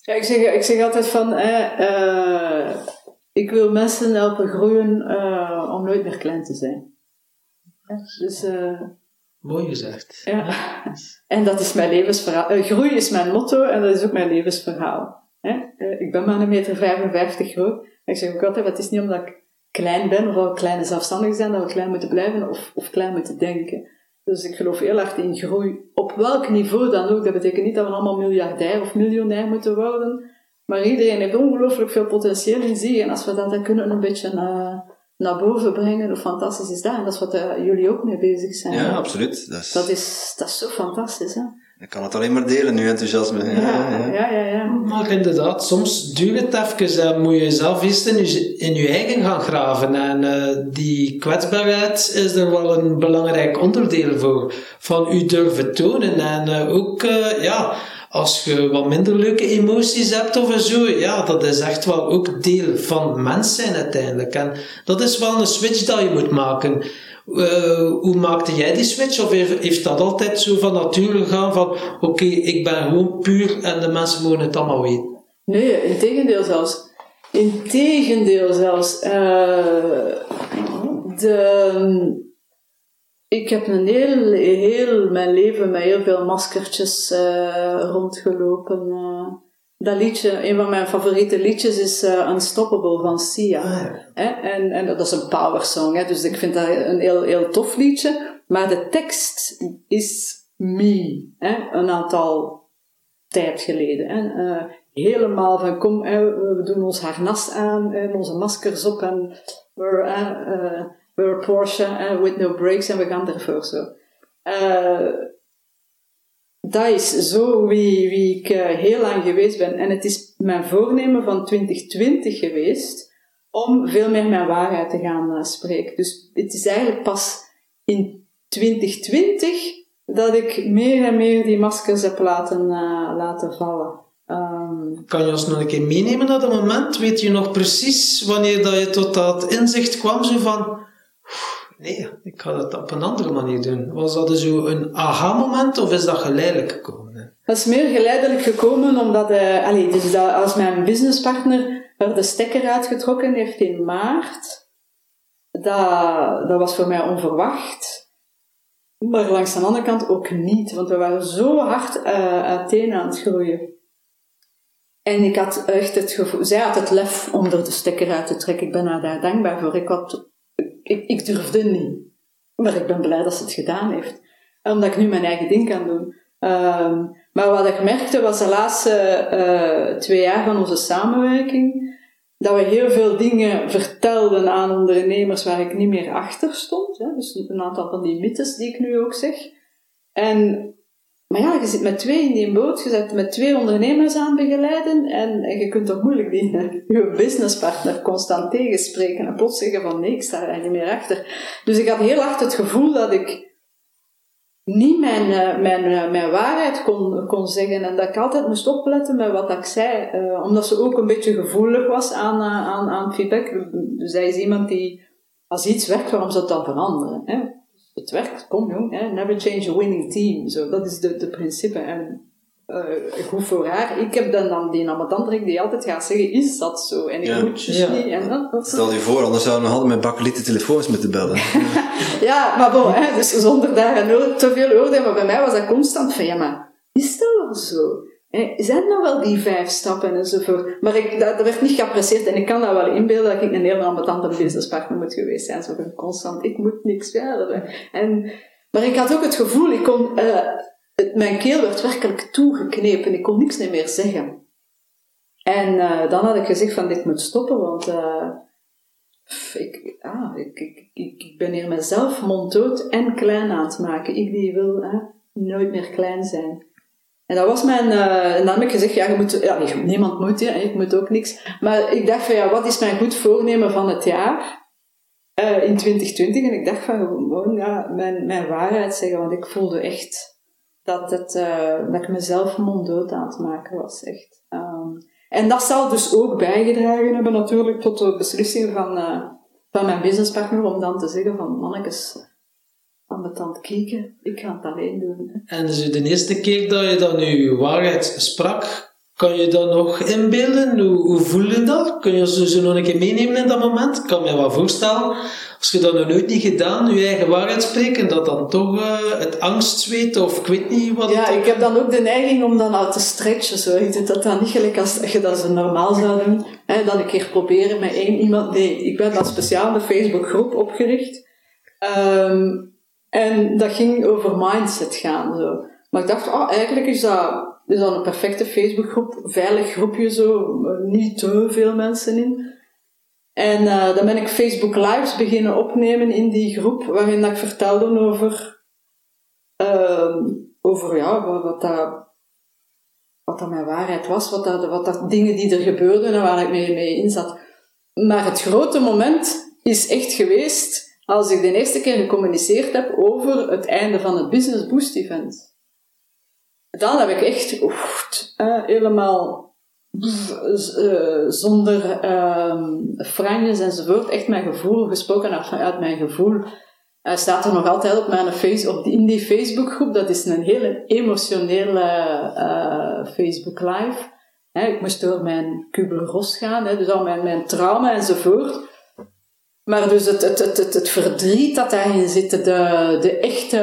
Ja, ik zeg, ik zeg altijd van, eh, uh, ik wil mensen helpen groeien uh, om nooit meer klein te zijn. Dus, uh, Mooi gezegd. Ja. En dat is mijn levensverhaal. groei is mijn motto en dat is ook mijn levensverhaal. Ik ben maar een meter 55 groot. ik zeg ook altijd, het is niet omdat ik klein ben of al kleine zelfstandig zijn, dat we klein moeten blijven of, of klein moeten denken. Dus ik geloof heel hard in groei, op welk niveau dan ook. Dat betekent niet dat we allemaal miljardair of miljonair moeten worden. Maar iedereen heeft ongelooflijk veel potentieel in zich. En als we dat dan kunnen een beetje naar, naar boven brengen, hoe fantastisch is dat? En dat is wat uh, jullie ook mee bezig zijn. Ja, absoluut. Dat is... Dat, is, dat is zo fantastisch, hè? Ik kan het alleen maar delen, nu enthousiasme. Ja, ja, ja. ja, ja. Maar inderdaad, soms duurt het even. Dan moet je zelf eerst in je, in je eigen gaan graven. En uh, die kwetsbaarheid is er wel een belangrijk onderdeel voor. Van u durven tonen. En uh, ook, uh, ja, als je wat minder leuke emoties hebt of zo, ja, dat is echt wel ook deel van mens zijn uiteindelijk. En dat is wel een switch dat je moet maken. Uh, hoe maakte jij die switch? Of heeft dat altijd zo van nature gegaan van oké, ik ben gewoon puur en de mensen mogen het allemaal weten? Nee, in tegendeel zelfs. In tegendeel zelfs. Uh, de, ik heb een heel, heel mijn leven met heel veel maskertjes uh, rondgelopen dat liedje, een van mijn favoriete liedjes is uh, Unstoppable van Sia. Ah, hè? En, en dat is een power song, hè? dus ik vind dat een heel, heel tof liedje. Maar de tekst is me, hè? een aantal tijd geleden. Hè? Uh, helemaal van kom, hè, we doen ons harnas aan en onze maskers op en we're, uh, we're Porsche with no brakes en we gaan ervoor zo dat is zo wie, wie ik uh, heel lang geweest ben. En het is mijn voornemen van 2020 geweest om veel meer mijn waarheid te gaan uh, spreken. Dus het is eigenlijk pas in 2020 dat ik meer en meer die maskers heb laten, uh, laten vallen. Um, kan je ons nog een keer meenemen naar dat moment? Weet je nog precies wanneer dat je tot dat inzicht kwam, zo van, nee, ik ga dat op een andere manier doen. Was dat zo een aha-moment of is dat geleidelijk gekomen? Dat is meer geleidelijk gekomen omdat, dus dat als mijn businesspartner er de stekker uitgetrokken heeft in maart, dat, dat was voor mij onverwacht. Maar langs de andere kant ook niet, want we waren zo hard uh, uiteen aan het groeien. En ik had echt het gevoel, zij had het lef om er de stekker uit te trekken. Ik ben haar daar dankbaar voor. Ik, had, ik, ik durfde niet. Maar ik ben blij dat ze het gedaan heeft. Omdat ik nu mijn eigen ding kan doen. Um, maar wat ik merkte was de laatste uh, twee jaar van onze samenwerking, dat we heel veel dingen vertelden aan ondernemers waar ik niet meer achter stond. Hè? Dus een aantal van die mythes die ik nu ook zeg. En maar ja, je zit met twee in die boot, je zit met twee ondernemers aan begeleiden en, je kunt toch moeilijk die, *laughs* je businesspartner constant tegenspreken en plots zeggen van nee, ik sta er niet meer achter. Dus ik had heel hard het gevoel dat ik niet mijn, eh, mijn, eh, mijn waarheid kon, kon zeggen en dat ik altijd moest opletten met wat ik zei, uh, omdat ze ook een beetje gevoelig was aan, aan, aan feedback. Dus zij is iemand die, als iets werkt, waarom zou dan veranderen? Hè? Het werkt, kom jong, hè, never change a winning team. Zo, dat is de, de principe. En uh, goed voor haar. Ik heb dan, dan die amatandrik die altijd gaat zeggen, is dat zo? En ik ja. moet dus niet. En dat, Stel je voor, anders zouden we nog altijd met bakkelieten telefoons moeten bellen. *laughs* ja, maar bon, hè, dus zonder daar te veel oordeel. Maar bij mij was dat constant van, ja, maar is dat wel zo? Zijn nou wel die vijf stappen enzovoort? Maar ik, dat, werd niet geapprecieerd en ik kan dat wel inbeelden dat ik een heel ambetante businesspartner moet geweest zijn. Zo constant, ik moet niks verder. En, maar ik had ook het gevoel, ik kon, uh, mijn keel werd werkelijk toegeknepen, ik kon niks meer zeggen. En uh, dan had ik gezegd van dit moet stoppen, want uh, ik, ah, ik, ik, ik, ben hier mezelf monddood en klein aan het maken. Ik wil nooit meer klein zijn. En dat was mijn, uh, en dan heb ik gezegd, ja, je moet, ja, niemand moet, ja, ik moet ook niks. Maar ik dacht van, ja, wat is mijn goed voornemen van het jaar? Uh, in 2020. En ik dacht van, gewoon, ja, mijn, mijn waarheid zeggen. Want ik voelde echt dat, het, uh, dat ik mezelf monddood aan het maken was, echt. Um, en dat zal dus ook bijgedragen hebben natuurlijk tot de beslissing van, van mijn businesspartner om dan te zeggen van, mannetjes, aan de tand kijken. Ik ga het alleen doen. En dus de eerste keer dat je dan je waarheid sprak, kan je dat nog inbeelden? Hoe, hoe voel je dat? Kun je ze nog een keer meenemen in dat moment? Ik kan me wel voorstellen, als je dat nog nooit niet gedaan, je eigen waarheid spreken, dat dan toch uh, het angstzweet of ik weet niet wat Ja, ik heb dan ook de neiging om dan al te stretchen. Zo. Ik doe dat dan niet gelijk als je dat zo normaal zou doen. Hè, dan een keer proberen met één iemand. Nee, ik ben dan speciaal een Facebookgroep opgericht. Um, en dat ging over mindset gaan. Zo. Maar ik dacht, oh, eigenlijk is dat, is dat een perfecte Facebookgroep, veilig groepje zo, niet te veel mensen in. En uh, dan ben ik Facebook Lives beginnen opnemen in die groep, waarin dat ik vertelde over, uh, over ja, wat, wat, dat, wat dat mijn waarheid was, wat dat, wat dat dingen die er gebeurden en waar ik mee, mee in zat. Maar het grote moment is echt geweest als ik de eerste keer gecommuniceerd heb over het einde van het Business Boost Event. Dan heb ik echt oef, helemaal uh, zonder uh, franjes enzovoort, echt mijn gevoel gesproken uit mijn gevoel. Staat er nog altijd op mijn face, op die, in die. Dat is een hele emotionele uh, Facebook Live. ik moest door mijn kubelros gaan, dus al mijn, mijn trauma enzovoort. Maar dus het, het, het, het, verdriet dat daarin zit, de, de echte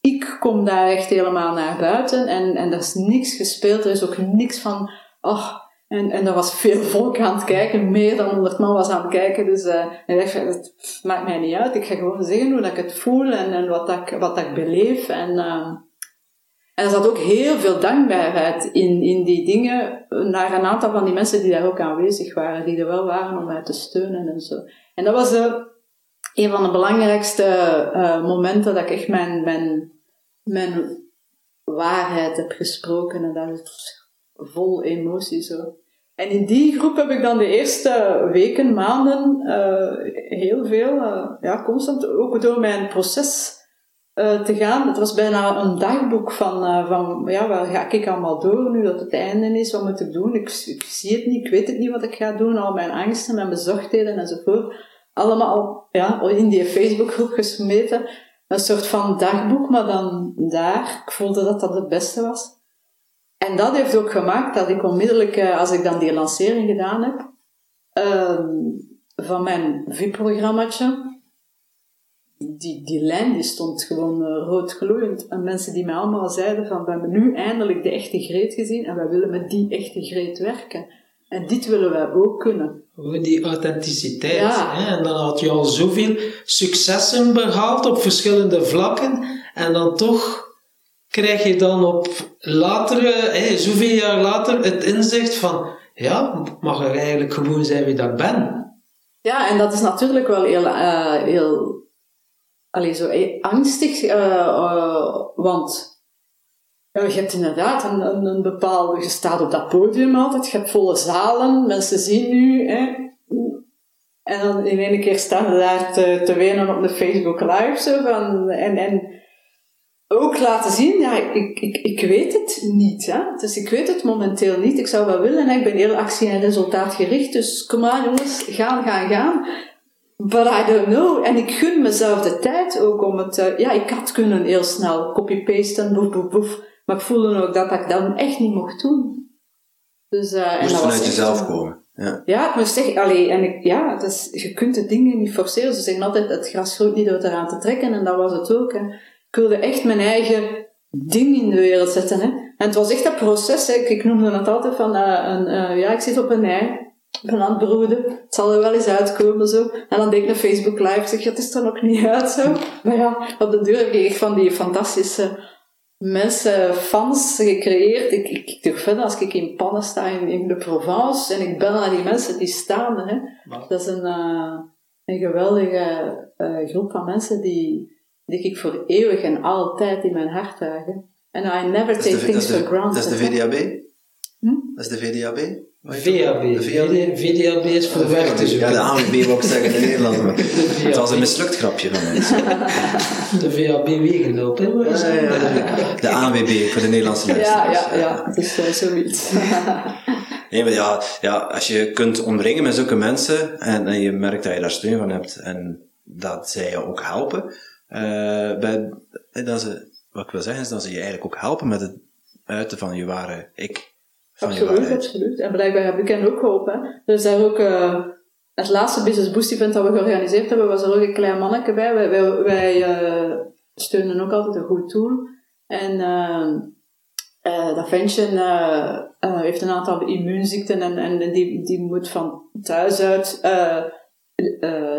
ik kom daar echt helemaal naar buiten en, en er is niks gespeeld, er is ook niks van, oh, en, en er was veel volk aan het kijken, meer dan honderd man was aan het kijken, dus uh, en het maakt mij niet uit, ik ga gewoon zeggen hoe dat ik het voel en, en wat, dat ik, wat dat ik beleef en... Uh, en er zat ook heel veel dankbaarheid in, in die dingen naar een aantal van die mensen die daar ook aanwezig waren, die er wel waren om mij te steunen en zo. En dat was uh, een van de belangrijkste uh, momenten dat ik echt mijn, mijn, mijn waarheid heb gesproken. En dat is vol emotie zo. En in die groep heb ik dan de eerste weken, maanden uh, heel veel, ja, constant ook door mijn proces eh, te gaan. Het was bijna een dagboek van, uh, van ja, waar ga ik allemaal door nu dat het einde is, wat moet ik doen? Ik, zie het niet, ik weet het niet wat ik ga doen, al mijn angsten, mijn bezorgdheden enzovoort. Allemaal ja, in die Facebookgroep gesmeten. Een soort van dagboek, maar dan daar. Ik voelde dat dat het beste was. En dat heeft ook gemaakt dat ik onmiddellijk, uh, als ik dan die lancering gedaan heb, ehm, van mijn VIP-programmaatje, die, die lijn die stond gewoon uh, rood gloeiend. En mensen die mij allemaal zeiden van, we hebben nu eindelijk de echte Greet gezien en wij willen met die echte Greet werken. En dit willen wij ook kunnen. Die authenticiteit. Ja. Hè? En dan had je al zoveel successen behaald op verschillende vlakken. En dan toch krijg je dan op latere, hè, zoveel jaar later, het inzicht van, ja, mag er eigenlijk gewoon zijn wie dat ben. Ja, en dat is natuurlijk wel heel, uh, heel allee, zo eh, angstig, uh, want ja, je hebt inderdaad een, een, bepaalde, je staat op dat podium altijd, je hebt volle zalen, mensen zien nu, hè, en dan in één keer staan ze daar te, te wenen op de Facebook Live, zo van, en, en ook laten zien, ja, ik, ik, ik weet het niet. Hè? Dus ik weet het momenteel niet. Ik zou wel willen, hè? ik ben heel actie- en resultaatgericht, dus kom maar jongens, gaan, gaan, gaan. But I don't know. En ik gun mezelf de tijd ook om het... Uh, ja, ik had kunnen heel snel copy-pasten, boef, boef, boef. Maar ik voelde ook dat ik dat echt niet mocht doen. Dus, uh, moest en vanuit jezelf komen. Ja. ja, moest. Allee, en ik, ja, dus, je kunt de dingen niet forceren. Ze zeggen altijd, het gras groeit niet door eraan te trekken. En dat was het ook. Hè. Ik wilde echt mijn eigen ding in de wereld zetten. Hè. En het was echt dat proces. Hè. Ik, noemde het altijd van... Uh, een, ja, ik zit op een ei ik ben aan het broeden, het zal er wel eens uitkomen zo. En dan denk ik naar Facebook Live, zeg het is er nog niet uit zo. Maar ja, op de deur heb ik echt van die fantastische mensen, fans gecreëerd. Ik, ik, ik durf verder als ik in pannen sta in, in, de Provence en ik bel naar die mensen die staan. Hè. Dat is een, uh, een geweldige uh, groep van mensen die, die ik voor eeuwig en altijd in mijn hart dragen. En I never take things for granted. Dat is de VDAB? Hm? Dat is de VDAB? VAB. VDAB is voor de weg Ja, de ANWB wou ik zeggen in Nederland. Maar *laughs* het was een mislukt grapje van mij. *laughs* De VAB wegenloop, hè? Ja, ja, De ANWB voor de Nederlandse luisteraars. Ja, ja, ja. Dus uh, zoiets. *laughs* nee, maar ja, ja, als je kunt omringen met zulke mensen en, en je merkt dat je daar steun van hebt en dat zij je ook helpen, uh, bij, dat ze, wat ik wil zeggen is dat ze je eigenlijk ook helpen met het uiten van je ware ik. Absoluut, absoluut. En blijkbaar heb ik hen ook geholpen. Is daar ook uh, het laatste Business Boost event dat we georganiseerd hebben, was er ook een klein manneke bij. Wij, wij, wij uh, steunen ook altijd een goed doel. En uh, dat ventje heeft een aantal immuunziekten en, en die, die moet van thuis uit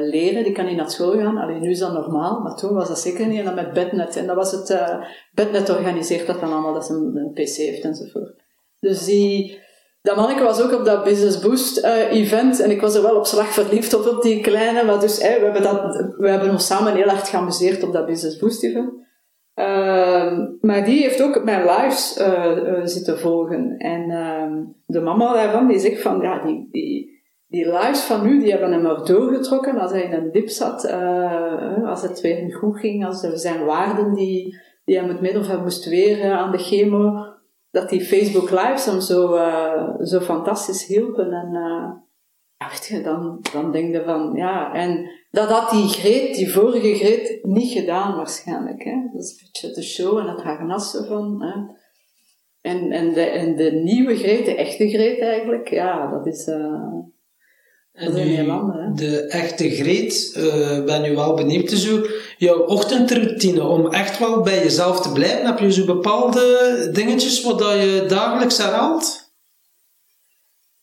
leren. Die kan niet naar school gaan. Alleen nu is dat normaal, maar toen was dat zeker niet. En dan met Bednet. En dat was het Bednet organiseert dat dan allemaal, dat ze een, een pc heeft enzovoort. Dus die, dat manneke was ook op dat Business Boost uh, event en ik was er wel op slag verliefd op, op die kleine. Maar dus, we, hebben dat, we hebben ons samen heel hard geamuseerd op dat Business Boost event. Uh, maar die heeft ook mijn lives uh, zitten volgen. En ehm, de mama daarvan, die zegt van, ja, die, die, lives van nu, die hebben hem er doorgetrokken als hij in een dip zat, als het weer niet goed ging, als er zijn waarden die, die hij met middel van moest weren aan de chemo dat die Facebook Lives hem zo, uh, zo fantastisch hielpen. En uh, ja, weet je, dan, dan denk je van, ja, en dat had die Greet, die vorige Greet, niet gedaan waarschijnlijk. Hè? Dat is een beetje de show en het harnas van. Hè? En, en, de, en de nieuwe Greet, de echte Greet eigenlijk, ja, dat is... Uh, en nu, de echte Greet, uh, ben nu wel benieuwd zo. Jouw ochtendroutine, om echt wel bij jezelf te blijven, heb je zo bepaalde dingetjes wat je dagelijks herhaalt?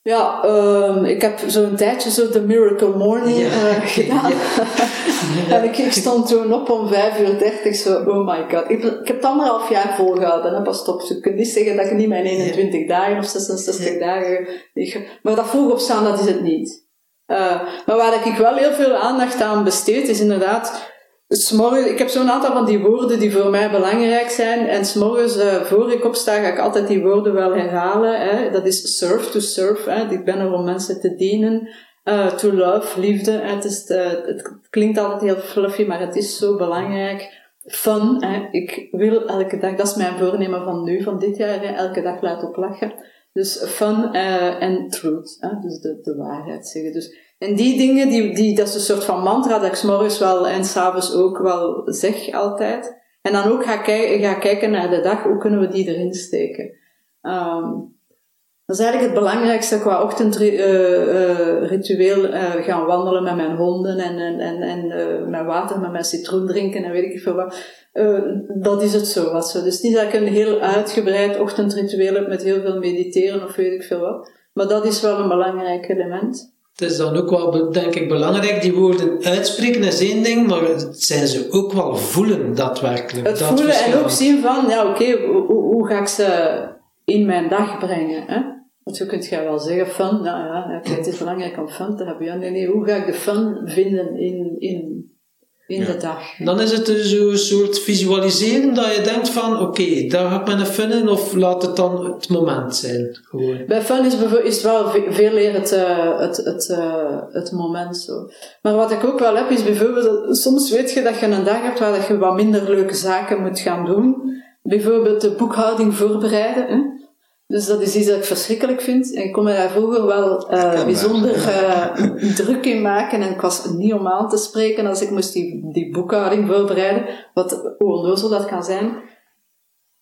Ja, um, ik heb zo'n tijdje zo de Miracle Morning ja. uh, *laughs* gedaan. Ja. *laughs* en ik, ik, stond toen op om 5 uur 30, zo, oh my god. Ik, ik heb het anderhalf jaar volgehouden, hè, pas op. Je kunt niet zeggen dat ik niet mijn 21 dagen of 66 dagen... Maar dat vroeg opstaan, dat is het niet. Uh, maar waar ik wel heel veel aandacht aan besteed, is inderdaad. Smorgen, ik heb zo'n aantal van die woorden die voor mij belangrijk zijn. En s'morgens, uh, voor ik opsta, ga ik altijd die woorden wel herhalen. Hè. Dat is serve to serve. Hè. Ik ben er om mensen te dienen. Uh, to love, liefde. Het, het klinkt altijd heel fluffy, maar het is zo belangrijk. fun. Hè. Ik wil elke dag, dat is mijn voornemen van nu, van dit jaar, elke dag laten lachen. Dus fun eh, en truth, hè, dus de, de waarheid zeggen. Dus, en die dingen, die, die, dat is een soort van mantra dat ik s'morgens wel en s'avonds ook wel zeg altijd. En dan ook ga, ga kijken naar de dag, hoe kunnen we die erin steken. Um, dat is eigenlijk het belangrijkste qua ochtendritueel. Uh, uh, gaan wandelen met mijn honden en, en, en, en uh, met water, met mijn citroen drinken en weet ik veel wat. dat is het zo wat zo. Dus niet dat ik een heel uitgebreid ochtendritueel heb met heel veel mediteren of weet ik veel wat. Maar dat is wel een belangrijk element. Het is dan ook wel, denk ik, belangrijk, die woorden uitspreken is één ding, maar het zijn ze ook wel voelen, daadwerkelijk. Het dat voelen en ook zien van, ja oké, okay, hoe, hoe ga ik ze in mijn dag brengen? Hè? Want zo kunt je wel zeggen, fun, nou ja, het is belangrijk om fun te hebben. Ja, nee, nee, hoe ga ik de fun vinden in, in, in ja. de dag? Dan is het dus zo'n soort visualiseren dat je denkt van, oké, okay, daar ga ik met een fun in, of laat het dan het moment zijn, gewoon. Bij fun is, is wel veel meer het, uh, het, het, uh, het moment zo. Maar wat ik ook wel heb, is bijvoorbeeld, soms weet je dat je een dag hebt waar je wat minder leuke zaken moet gaan doen. Bijvoorbeeld de boekhouding voorbereiden, hè? Dus dat is iets dat ik verschrikkelijk vind. En ik kon me daar vroeger wel uh, bijzonder uh, *laughs* druk in maken. En ik was niet om aan te spreken als ik moest die, die boekhouding voorbereiden. Wat onnozel dat kan zijn.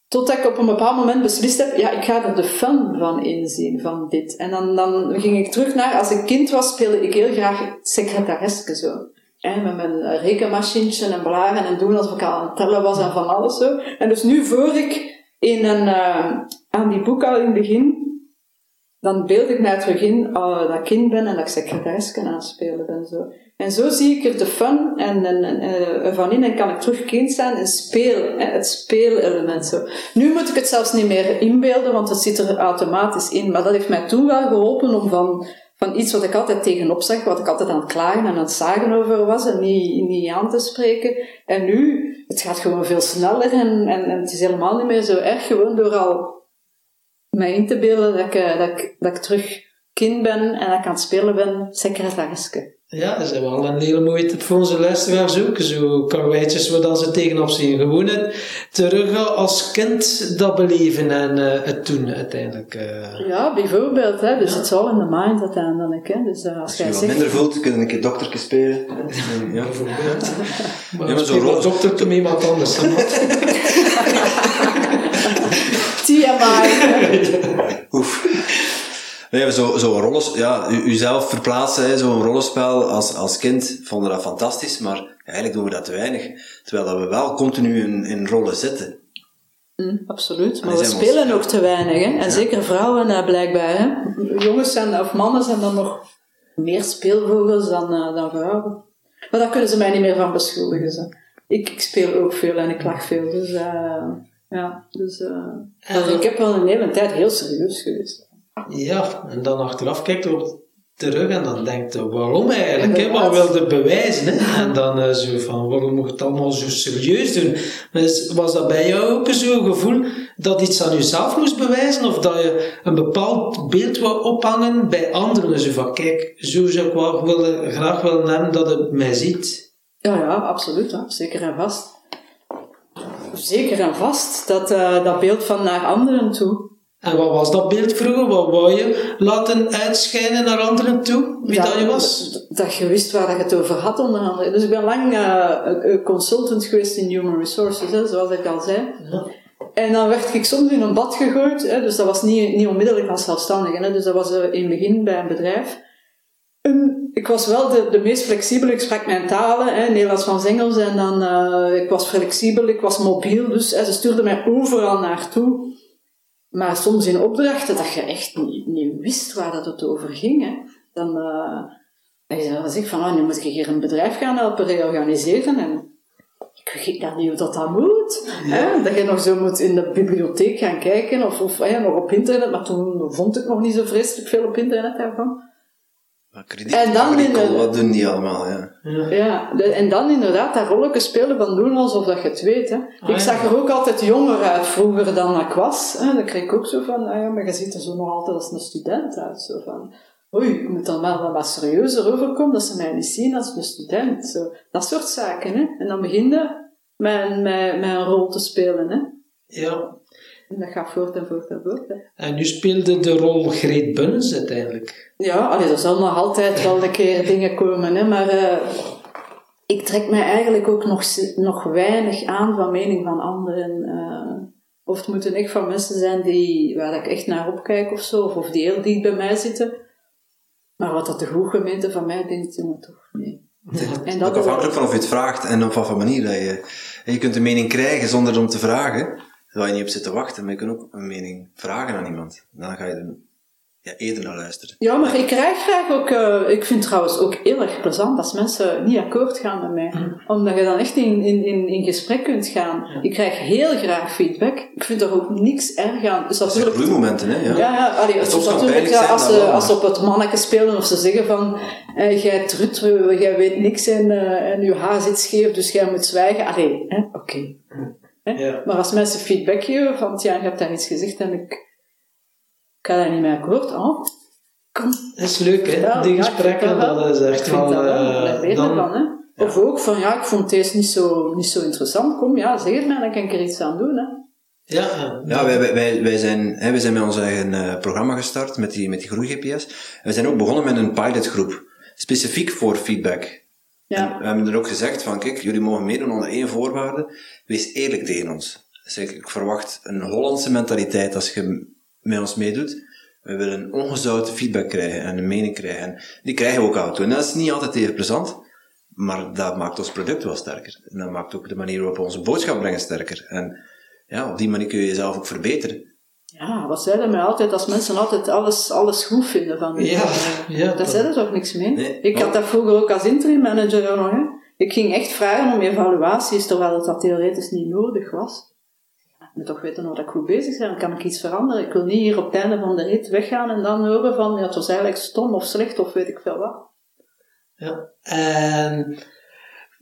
Totdat ik op een bepaald moment beslist heb, ja, ik ga er de fun van inzien, van dit. En dan, dan ging ik terug naar, als ik kind was, speelde ik heel graag secretaresske zo. En met mijn rekenmachientje en blaren en doen alsof ik aan het tellen was en van alles zo. En dus nu voor ik in een, uh, aan die boekhouding begin, dan beeld ik mij terug in uh, dat ik kind ben en dat ik secretaris kan aanspelen ben. Zo. En zo zie ik er de fun en, en, en uh, van in en kan ik terug kind zijn en speel, het speelelement. Zo. Nu moet ik het zelfs niet meer inbeelden, want het zit er automatisch in. Maar dat heeft mij toen wel geholpen om van, van iets wat ik altijd tegenop zag, wat ik altijd aan het klagen en aan het zagen over was en niet, niet aan te spreken. En nu, het gaat gewoon veel sneller en, en, en het is helemaal niet meer zo erg, gewoon door al mij in te beelden dat ik, dat ik, dat ik terug kind ben en dat ik aan het spelen ben, secretaresske. Ja, dat is wel een hele mooie tip voor onze luisteraars ook. Zo karweitjes waar dan ze tegenop zien. Gewoon het terug als kind dat beleven en uh, het doen uiteindelijk. Uh. Ja, bijvoorbeeld. Hè. Dus het is all in the mind uiteindelijk. Hè. Dus, uh, als, als je zegt... minder voelt, kun je een keer doktertje spelen. ja, bijvoorbeeld. maar Ja, maar zo'n zo'n rol- dokter iemand anders. *laughs* *laughs* *laughs* Oef. Nee, maar zo, zo rollen, ja, u, uzelf verplaatsen, hè, zo'n rollenspel als, als kind, vonden we dat fantastisch, maar eigenlijk doen we dat te weinig. Terwijl dat we wel continu in, in rollen zitten. Mm, absoluut, maar we spelen ons- nog te weinig. Hè? En zeker vrouwen uh, blijkbaar. Hè? Jongens zijn, of mannen zijn dan nog meer speelvogels dan, uh, dan vrouwen. Maar daar kunnen ze mij niet meer van beschuldigen. Ze. Ik, ik speel ook veel en ik lach veel. Dus uh, ja, dus, uh, ik heb wel een hele tijd heel serieus geweest. Ja, en dan achteraf kijkt er terug en dan denkt je, waarom eigenlijk? Hè? Wat wilde bewijzen? Hè? En dan uh, zo van, waarom moet je het allemaal zo serieus doen? Dus was dat bij jou ook zo'n gevoel dat iets aan jezelf moest bewijzen? Of dat je een bepaald beeld wou ophangen bij anderen? Zo van, kijk, zo zou ik wel willen, graag willen hebben dat het mij ziet. Ja, ja, absoluut. Hè. Zeker en vast. Zeker en vast. Dat, uh, dat beeld van naar anderen toe. En wat was dat beeld vroeger? Wat wou je laten uitschijnen naar anderen toe? Wie dat, je was? Dat, dat je wist waar je het over had, onder andere. Dus ik ben lang uh, consultant geweest in human resources, hè, zoals ik al zei. Ja. En dan werd ik soms in een bad gegooid, hè, dus dat was niet, niet onmiddellijk als zelfstandige. Hè, dus dat was in het begin bij een bedrijf. Ik was wel de, de meest flexibele, ik sprak mijn talen, hè, Nederlands van Engels, en dan, uh, ik was flexibel, ik was mobiel, dus hè, ze stuurden mij overal naartoe. Maar soms in opdrachten dat je echt niet, niet wist waar dat het over ging. Hè. Dan uh, dan zeg ik van, oh, nu moet ik hier een bedrijf gaan helpen reorganiseren. En ik weet dat niet hoe dat, dat moet. Ja. Hè. Dat je nog zo moet in de bibliotheek gaan kijken of, of hè, nog op internet. Maar toen vond ik nog niet zo vreselijk veel op internet daarvan. En dan in de- wat doen die allemaal, ja. Ja, de- en dan inderdaad dat rolletje spelen van doen alsof dat je het weet. Hè. Ah, ik ja. zag er ook altijd jonger uit vroeger dan ik was. Hè. Dan kreeg ik ook zo van, ah ja, maar je ziet er zo nog altijd als een student uit. Zo van, oei, ik moet dan wel wat, serieuzer overkomen, dat ze mij niet zien als een student. Zo, dat soort zaken. Hè. En dan begin je met, met, met een rol te spelen. Hè. Ja. En dat gaat voort en voort en voort. Hè. En nu speelde de rol Greet Bunnens uiteindelijk. Ja, allee, er zal nog altijd wel een keer dingen komen, hè, maar eh, ik trek mij eigenlijk ook nog, nog weinig aan van mening van anderen. eh. of het moeten echt van mensen zijn die, waar ik echt naar opkijk of zo, of, of die heel dicht bij mij zitten. Maar wat dat de goede gemeente van mij denkt, jongen, toch nee. En Ook dat afhankelijk van of je het vraagt en op wat voor manier dat je... en Je kunt een mening krijgen zonder om te vragen, waar je niet op zit te wachten, maar je kunt ook een mening vragen aan iemand. Dan ga je er ja, eerder naar luisteren. Ja, maar ik krijg graag ook... eh, ik vind het trouwens ook heel erg plezant als mensen niet akkoord gaan met mij. Omdat je dan echt in, in, in, in gesprek kunt gaan. Ik krijg heel graag feedback. Ik vind er ook niks erg aan. Dus Dat zijn natuurlijk... groeimomenten, hè? Ja. Ja, ja, allee, het is natuurlijk als, ze, als ze op het manneke spelen of ze zeggen van eh, jij trut, jij weet niks en, eh, en je haar zit scheef, dus jij moet zwijgen. Allee, hè, oké. Hè? Ja. Maar als mensen feedback geven van ja, je hebt daar iets gezegd en ik, ik ga daar niet mee akkoord, oh, kom. Dat is leuk, hè? Ja, Die gesprekken, dat is echt wel... dat eh, dan- van, hè. Of ook van, ja, ik vond deze niet zo, niet zo interessant. Kom, ja, zeg het mij, dan kan ik er iets aan doen, hè. Ja, ja. Wij- wij, wij, zijn, hè, wij zijn met ons eigen eh, programma gestart, met die, met die groei-GPS. We zijn ook begonnen met een pilotgroep, specifiek voor feedback. Ja. We hebben er ook gezegd van, kijk, jullie mogen meedoen onder één voorwaarde. Wees eerlijk tegen ons. Dus ik, verwacht een Hollandse mentaliteit als je met ons meedoet. We willen ongezouten feedback krijgen en een mening krijgen. En die krijgen we ook af en toe. En dat is niet altijd even plezant, maar dat maakt ons product wel sterker. En dat maakt ook de manier waarop we onze boodschap brengen sterker. En ja, op die manier kun je jezelf ook verbeteren. Ja, wat zeiden mij altijd, als mensen altijd alles, alles goed vinden van u. Ja, ja, Daar dat- zei er toch niks mee? Nee. ik had dat vroeger ook als interim manager ook nog, hè. Ik ging echt vragen om evaluaties, terwijl het dat theoretisch niet nodig was. Ja, ik moet toch weten hoe dat ik goed bezig ben, kan ik iets veranderen? Ik wil niet hier op het einde van de rit weggaan en dan horen van, ja, het was eigenlijk stom of slecht of weet ik veel wat. Ja. En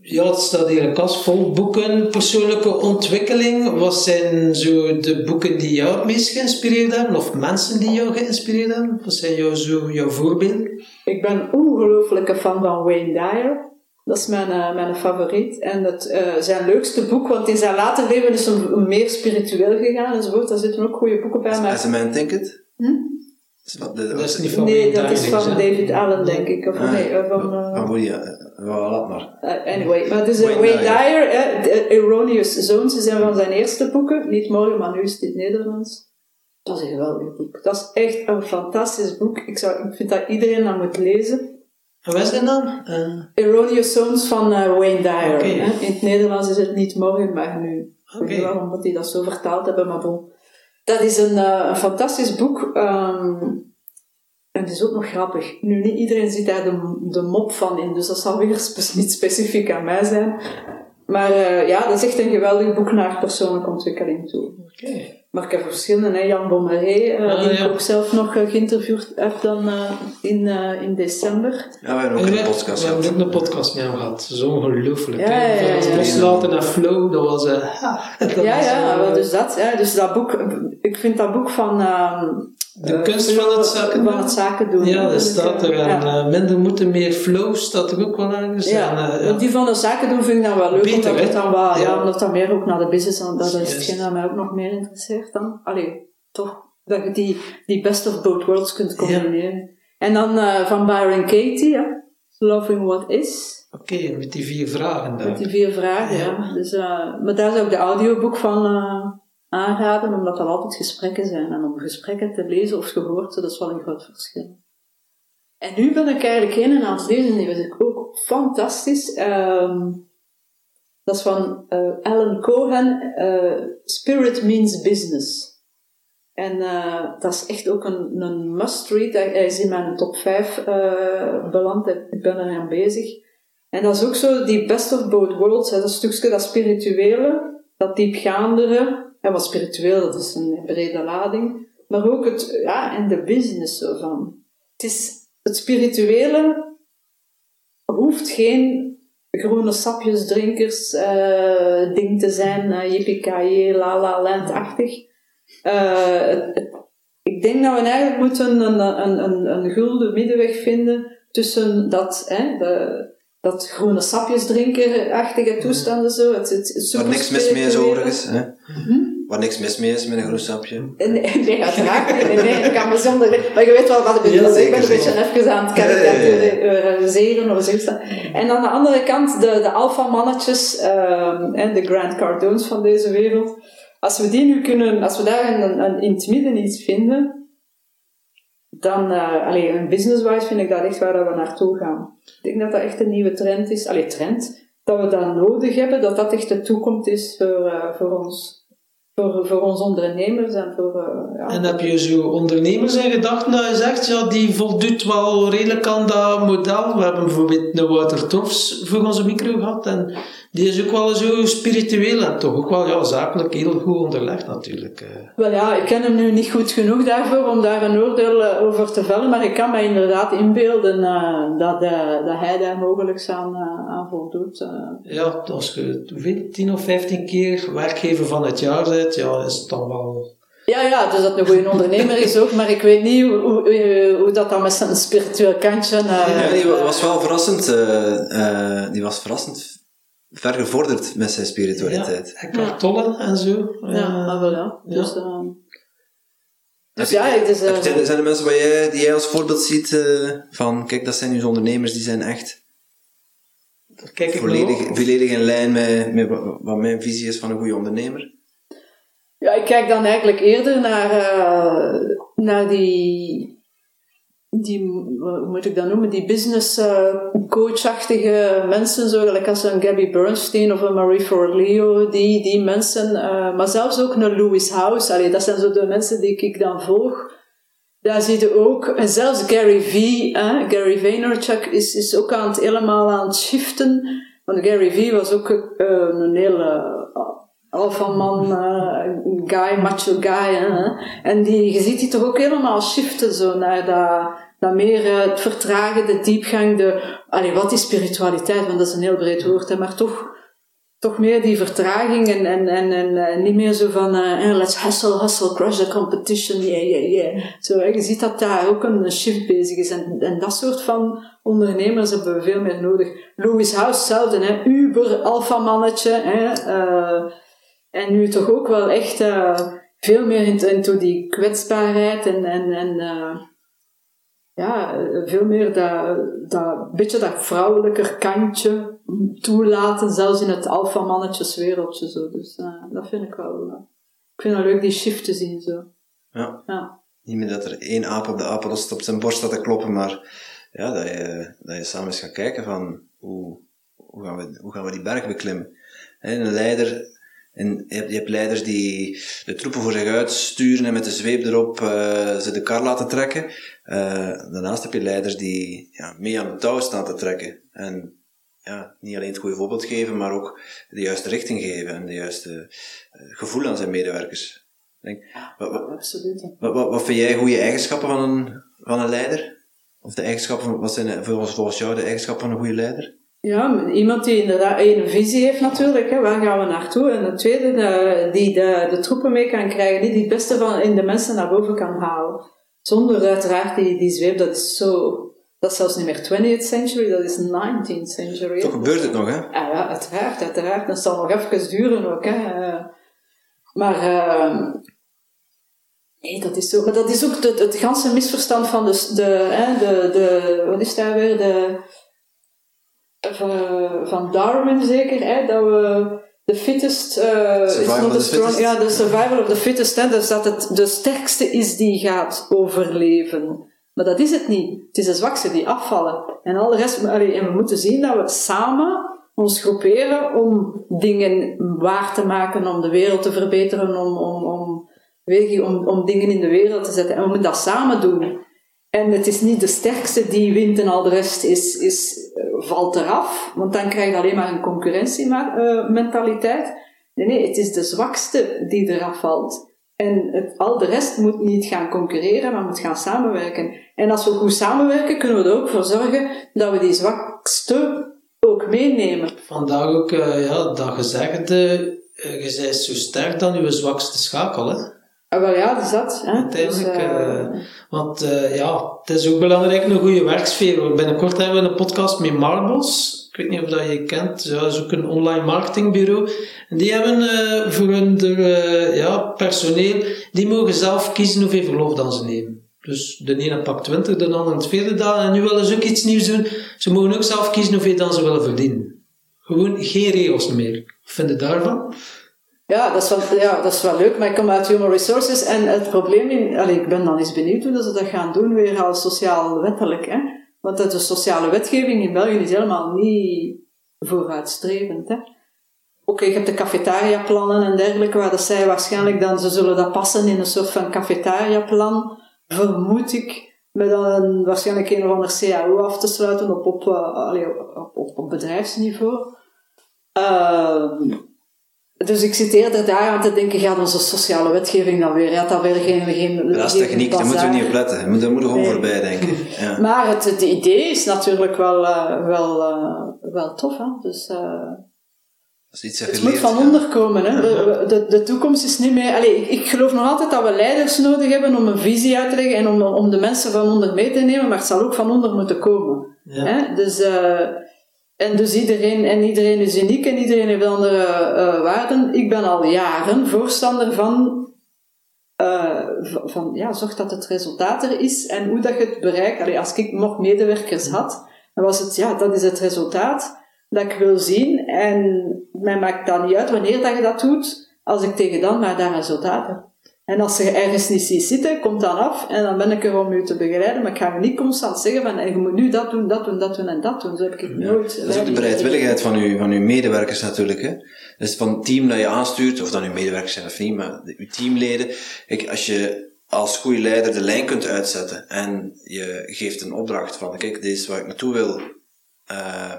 ja, het staat hier een kast vol boeken, persoonlijke ontwikkeling. Wat zijn zo de boeken die jou het meest geïnspireerd hebben? Of mensen die jou geïnspireerd hebben? Wat zijn jou, zo, jouw voorbeelden? Ik ben een ongelofelijke fan van Wayne Dyer. Dat is mijn, eh, mijn favoriet. En het, eh, zijn leukste boek, want in zijn later leven is hem meer spiritueel gegaan enzovoort. Daar zitten ook goede boeken bij. Maar As a man thinketh. Hm? Dat is niet van Nee, dat is van? David Allen, denk ik. Of Ah, nee, eh, van... eh, Van Woody, ja. Wel, laat maar. eh, anyway, maar eh, Wayne Wayne Dyer. De Erroneous Zones, is een van zijn eerste boeken. Niet morgen, maar nu is het in het Nederlands. Dat is een geweldig boek. Dat is echt een fantastisch boek. Ik, zou, ik vind dat iedereen dat moet lezen. En wat is dat dan? Eh, Erroneous Zones van eh, Wayne Dyer. Hè. In het Nederlands is het niet morgen, maar nu. Ik weet Oké. niet waarom dat die dat zo vertaald hebben, maar bon. Dat is een, eh, fantastisch boek. ehm, en het is ook nog grappig. Nu, niet iedereen ziet daar de, mop van in, dus dat zal weer *laughs* niet specifiek aan mij zijn. Maar eh, ja, dat is echt een geweldig boek naar persoonlijke ontwikkeling toe. Oké. Maar ik heb verschillende, hè. Jan Bommeré, eh, Ah, die ja. ik ook zelf nog eh, geïnterviewd heb dan eh, in, eh, in december. Ja, we hebben ook En een podcast We hebben gehad. ook een podcast met hem gehad. Zo ongelooflijk. Ja, hè. ja, ja, ja. Loslaten naar flow, dat was... eh, *laughs* ja, was, ja, wel, dus dat. Ja, dus dat boek, ik vind dat boek van... De eh, kunst van het zaken doen. het zaken doen. Ja, dat Dus, staat er. eh, En ja. eh, minder moeten, meer flow staat er ook wel ergens. Ja, En, ja. die van de zaken doen vind ik dan wel leuk, Beter, omdat het dan wel, ja. Ja. omdat dat meer ook naar de business, dat is hetgeen dat mij ook nog meer interesseert dan. Allee, toch, dat je die, die best of both worlds kunt combineren. En dan van Byron Katie, hè, Loving What Is. Oké, met die vier vragen daar. Met die vier vragen, ja. Ja. Dus, maar daar zou ik de audioboek van aanraden, omdat dat altijd gesprekken zijn. En om gesprekken te lezen of gehoord, dat is wel een groot verschil. En nu ben ik eigenlijk een aan het lezen, die vind ik ook fantastisch. Ehm, dat is van eh, Alan Cohen, eh, Spirit Means Business. En eh, dat is echt ook een, een must-read. Hij is in mijn top 5 eh, beland, ik ben er aan bezig. En dat is ook zo, die best of both worlds, hè, dat stukje dat spirituele, dat diepgaandere, en wat spiritueel, dat is een brede lading, maar ook het, ja, en de business zo van. Het is, het spirituele hoeft geen groene sapjesdrinkers eh ding te zijn, uh, yippie la la land-achtig. Eh, ik denk dat we eigenlijk moeten een, een, een, een gulden middenweg vinden tussen dat, hè, de, dat groene sapjes drinken, achtige toestanden zo. Het, het, het Waar niks mis mee is overigens. Hè? Waar niks mis mee is met een groen sapje. Nee, nee, uiteraard niet. Nee, nee, ik kan me zonder... Maar je weet wel wat ik bedoel. Ja, ik ben een beetje even aan het karikaturiseren of zoiets. En aan de andere kant, de, de alpha-mannetjes ehm, en de Grant Cardones van deze wereld. Als we die nu kunnen... Als we daar een, een, in het midden iets vinden, dan... eh allee, een business-wise vind ik dat echt waar dat we naartoe gaan. Ik denk dat dat echt een nieuwe trend is. Allee, trend. Dat we dat nodig hebben, dat dat echt de toekomst is voor, eh, voor ons. Voor, voor ons ondernemers en voor... eh, ja, En heb je zo ondernemers in gedachten dat je zegt, ja, die voldoet wel redelijk aan dat model. We hebben bijvoorbeeld een Wouter Tofs voor onze micro gehad en die is ook wel zo spiritueel en toch ook wel ja, zakelijk heel goed onderlegd natuurlijk. eh. Wel ja, ik ken hem nu niet goed genoeg daarvoor om daar een oordeel eh, over te vellen, maar ik kan me inderdaad inbeelden eh, dat, eh, dat hij daar mogelijk aan, aan voldoet. eh. Ja, als je hoeveel, 10 of 15 keer werkgever van het jaar bent, ja, is het dan wel... Ja, ja, dus dat een goede ondernemer is ook, maar ik weet niet hoe, hoe, dat dan met zijn spiritueel kantje... eh, Ja, die wa- was wel verrassend. eh, eh, die was verrassend ver gevorderd met zijn spiritualiteit. Ja, Eckhart Tolle en zo. ja, Eh, wel ja. ja. Dus, eh, dus ja, het is... eh, heb- zijn, zijn er mensen waar jij, die jij als voorbeeld ziet eh, van, kijk, dat zijn nu ondernemers, die zijn echt daar kijk ik volledig, volledig in lijn met, met wa- wat mijn visie is van een goede ondernemer? Ja, ik kijk dan eigenlijk eerder naar, eh, naar die, die, hoe moet ik dat noemen, die business eh, coachachtige mensen, zo gelijk als een Gabby Bernstein of een Marie Forleo, die, die mensen, eh, maar zelfs ook een Louis House, allee, dat zijn zo de mensen die ik dan volg. Daar zie je ook, en zelfs Gary V, hè, Gary Vaynerchuk is, is ook aan het helemaal aan het shiften. Want Gary V was ook eh, een hele alpha-man, eh, guy, macho guy. Hè. En die, je ziet die toch ook helemaal shiften zo naar dat, dat meer eh, het vertragen, de diepgang, de... Allee, wat is spiritualiteit? Want dat is een heel breed woord, hè, maar toch toch meer die vertraging en, en, en, en eh, niet meer zo van eh, let's hustle, hustle, crush the competition, yeah, yeah, yeah. Zo, hè, je ziet dat daar ook een shift bezig is en, en dat soort van ondernemers hebben we veel meer nodig. Louis House, hetzelfde, hè, uber alpha mannetje, hè, en nu toch ook wel echt eh, veel meer into, die kwetsbaarheid en, en, en eh, ja, veel meer dat, dat beetje dat vrouwelijker kantje toelaten, zelfs in het alfamannetjeswereldje. Zo. Dus eh, dat vind ik wel... ik vind het leuk die shift te zien. Zo. Ja. Ja. Niet meer dat er één aap op de apenrost op zijn borst staat te kloppen, maar ja, dat, je, dat je samen eens gaat kijken van hoe, hoe, gaan, we, hoe gaan we die berg beklimmen. Een leider, en je, hebt, je hebt leiders die de troepen voor zich uitsturen en met de zweep erop eh, ze de kar laten trekken. Eh, daarnaast heb je leiders die ja, mee aan het touw staan te trekken. En ja, niet alleen het goede voorbeeld geven, maar ook de juiste richting geven en de juiste eh, gevoel aan zijn medewerkers. Denk, wat, wat, Absoluut. wat, wat, wat vind jij goede eigenschappen van een, van een leider? Of de eigenschappen, wat zijn volgens jou de eigenschappen van een goede leider? Ja, iemand die inderdaad één, een visie heeft natuurlijk, hè, waar gaan we naartoe? En de tweede, de, die de, de troepen mee kan krijgen, die, die het beste van in de mensen naar boven kan halen. Zonder uiteraard die, die zweep, dat is zo, dat is zelfs niet meer 20th century, dat is 19th century. Toch gebeurt het nog, hè? Ja, ja, uiteraard, uiteraard. Dat zal nog even duren ook. Hè. Eh, Maar eh, nee, dat is, zo, maar dat is ook het, het ganse misverstand van de, de, hè, de, de, wat is daar weer, de, van, van Darwin zeker, hè, dat we de fittest, eh is not the strong, fittest. ja, de survival of the fittest, hè, dus dat het de sterkste is die gaat overleven. Maar dat is het niet. Het is de zwakste die afvallen. En al de rest, allee, en we moeten zien dat we samen ons groeperen om dingen waar te maken, om de wereld te verbeteren, om, om, om, weet je, om, om dingen in de wereld te zetten. En we moeten dat samen doen. En het is niet de sterkste die wint en al de rest is, is, eh, valt eraf, want dan krijg je alleen maar een concurrentiementaliteit. Nee, nee, het is de zwakste die eraf valt. En al de rest moet niet gaan concurreren, maar moet gaan samenwerken. En als we goed samenwerken, kunnen we er ook voor zorgen dat we die zwakste ook meenemen. Vandaag ook eh, ja, dat gezegde, eh, je bent zo sterk dan je zwakste schakel. Hè? Ah, wel ja, dus dat. Hè. Uiteindelijk, Dus, eh, eh, want eh, ja, het is ook belangrijk een goede werksfeer. Binnenkort hebben we een podcast met Marbles. Ik weet niet of dat je kent. Ja, dat is ook een online marketingbureau. En die hebben eh, voor hun ja, personeel, die mogen zelf kiezen hoeveel verlof dan ze nemen. Dus de ene pakt 20, de andere het vierde dagen. En nu willen ze ook iets nieuws doen. Ze mogen ook zelf kiezen hoeveel dan ze willen verdienen. Gewoon geen regels meer. Wat vind je daarvan? Ja dat, is wel, ja, dat is wel leuk, maar ik kom uit Human Resources en het probleem in... Allee, ik ben dan eens benieuwd hoe ze dat gaan doen, weer al sociaal-wettelijk. Hè? Want de sociale wetgeving in België is helemaal niet vooruitstrevend. Hè? Oké, je hebt de cafetariaplannen en dergelijke, waar dat zij waarschijnlijk dan... Ze zullen dat passen in een soort van cafetariaplan, vermoed ik. Met dan een, waarschijnlijk een of ander CAO af te sluiten op, op, uh, op, op, bedrijfsniveau. Ehm dus ik zit eerder daar aan te denken, gaat onze sociale wetgeving dan weer? Ja, dat weer geen... geen Dat is techniek, daar moeten we niet op letten. Daar moeten we gewoon Nee. voorbij denken. Ja. *laughs* Maar het, het idee is natuurlijk wel, uh, wel, uh, wel tof. Hè? Dus, uh, dat is iets dat het moet van ja. onder komen. Hè? *laughs* De, de, de toekomst is niet meer... Allee, ik, ik geloof nog altijd dat we leiders nodig hebben om een visie uit te leggen en om, om de mensen van onder mee te nemen, maar het zal ook van onder moeten komen. Ja. Hè? Dus... En dus iedereen, en iedereen is uniek en iedereen heeft andere uh, waarden. Ik ben al jaren voorstander van, uh, van ja, zorg dat het resultaat er is en hoe dat je het bereikt. Allee, als ik nog medewerkers had, dan was het, ja, dat is het resultaat dat ik wil zien. En mij maakt dat niet uit wanneer dat je dat doet, als ik tegen dan maar dat resultaat heb. En als je ergens niet ziet zitten, komt dan af en dan ben ik er om u te begeleiden. Maar ik ga je niet constant zeggen van je moet nu dat doen, dat doen, dat doen en dat doen. Zo heb ik het Ja. nooit. Dat is ook de bereidwilligheid van uw, van uw medewerkers natuurlijk. Hè. Dus van het team dat je aanstuurt, of dat uw medewerkers zijn of niet, maar uw teamleden. Kijk, als je als goede leider de lijn kunt uitzetten en je geeft een opdracht van, kijk, dit is waar ik naartoe wil. Uh,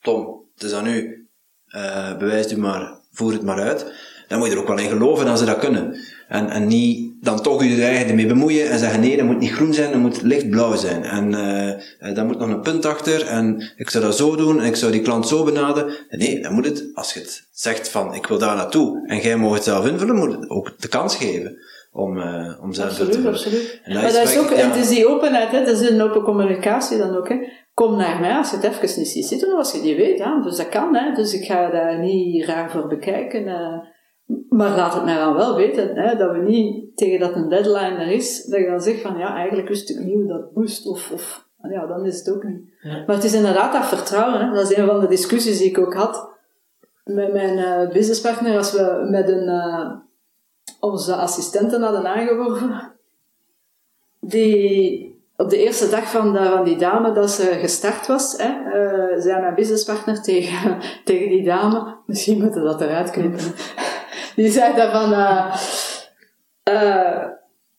Tom, het is aan u. Uh, bewijs u maar, voer het maar uit. Dan moet je er ook wel in geloven dat ze dat kunnen. En, en niet dan toch je eigen ermee bemoeien en zeggen nee, dat moet niet groen zijn, dat moet lichtblauw zijn. En uh, daar moet nog een punt achter en ik zou dat zo doen en ik zou die klant zo benaderen. Nee, dan moet het, als je het zegt van ik wil daar naartoe en jij mag het zelf invullen, moet het ook de kans geven om, uh, om zelf absoluut, te vullen. Absoluut, En dat Maar dat is ook, ja. het is die openheid, hè, dat is een open communicatie dan ook. Hè. Kom naar mij als je het even niet ziet zitten, als je het niet weet. Hè. Dus dat kan, hè. dus ik ga daar niet raar voor bekijken. Uh, maar laat het mij dan wel weten, hè, dat we niet tegen dat een deadline er is, dat je dan zegt van ja, eigenlijk wist ik niet hoe dat moest, of, of ja, dan is het ook niet. Ja. Maar het is inderdaad dat vertrouwen, hè. dat is een van de discussies die ik ook had met mijn uh, businesspartner, als we met een, uh, onze assistenten hadden aangeworven, die op de eerste dag van, de, van die dame dat ze gestart was, hè, uh, zei mijn businesspartner tegen, *laughs* tegen die dame, misschien moeten we dat eruit knippen, die zei dan van, uh, uh,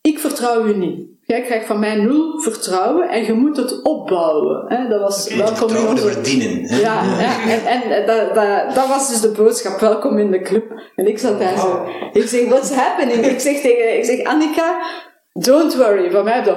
ik vertrouw u niet. Jij krijgt van mij nul vertrouwen en je moet het opbouwen. Hè. Dat was Okay, welkom in onze... verdienen. hè. Ja, ja. en, en dat, dat, dat was dus de boodschap, welkom in de club. En ik zat daar zo, ik zeg, what's happening? Ik zeg tegen, ik zeg, Annika, don't worry, van mij heb je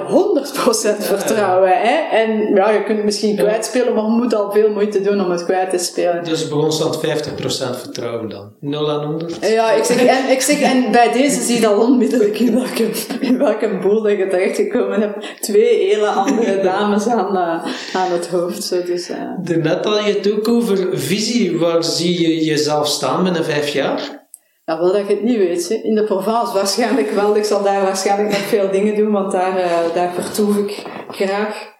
100% vertrouwen. Hè? En ja, je kunt het misschien kwijtspelen, maar je moet al veel moeite doen om het kwijt te spelen. Dus bij ons staat 50% vertrouwen dan. 0 aan 100. Ja, ik zeg, en, ik zeg, en bij deze zie je al onmiddellijk in welke, in welke boel dat je terechtgekomen hebt. Twee hele andere *laughs* dames aan, uh, aan het hoofd. Zo, dus, uh. Daarnet had je het ook over visie. Waar zie je jezelf staan binnen vijf jaar? Ja, wel dat je het niet weet. Hè. In de Provence waarschijnlijk wel. Ik zal daar waarschijnlijk nog veel dingen doen, want daar, uh, daar vertoef ik graag.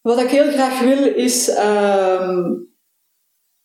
Wat ik heel graag wil is... Um,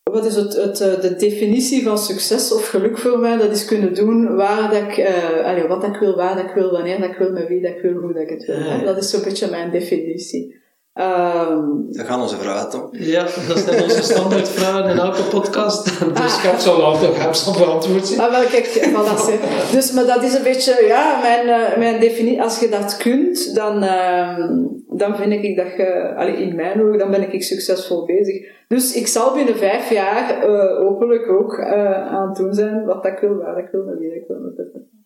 wat is het, het, uh, de definitie van succes of geluk voor mij? Dat is kunnen doen waar dat ik, uh, wat ik wil, waar dat ik wil, wanneer dat ik wil, met wie dat ik wil, hoe dat ik het wil. Dat is zo'n beetje mijn definitie. Um, dat gaan onze vragen, toch? Ja, dat zijn onze standaardvragen in elke podcast. *laughs* Dus ik heb ze al beantwoord. zien. Ah, wel, kijk, voilà, *laughs* dus, maar dat is een beetje, ja, mijn, uh, mijn definitie. Als je dat kunt, dan, uh, dan vind ik dat je, allee, in mijn ogen, dan ben ik succesvol bezig. Dus ik zal binnen vijf jaar uh, hopelijk ook uh, aan het doen zijn wat ik wil, waar ik wil, met wie ik wil, met het, enzovoort.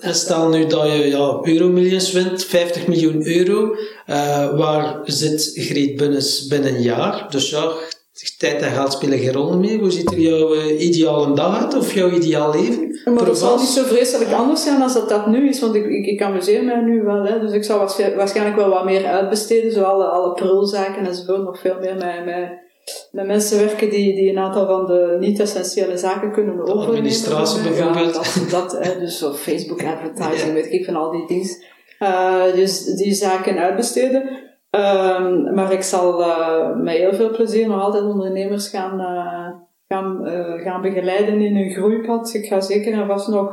En stel nu dat je ja, euromillions wint, 50 miljoen euro, uh, waar zit Greet Bunnes binnen een jaar? Dus ja, tijd en geld spelen geen rol meer. Hoe ziet er jouw uh, ideale dag uit of jouw ideaal leven? Maar dat zal niet zo vreselijk anders zijn als dat, dat nu is, want ik, ik, ik amuseer mij nu wel. Hè. Dus ik zal waarschijnlijk wel wat meer uitbesteden, zo alle, alle prulzaken enzovoort, nog veel meer met, met, met mensen werken die, die een aantal van de niet-essentiële zaken kunnen overnemen. Administratie bijvoorbeeld. Ja, dat, dat hè, dus zo Facebook advertising, weet ik, van al die dingen. Uh, dus die zaken uitbesteden. Um, maar ik zal uh, met heel veel plezier nog altijd ondernemers gaan, uh, gaan, uh, gaan begeleiden in hun groeipad. Ik ga zeker en vast nog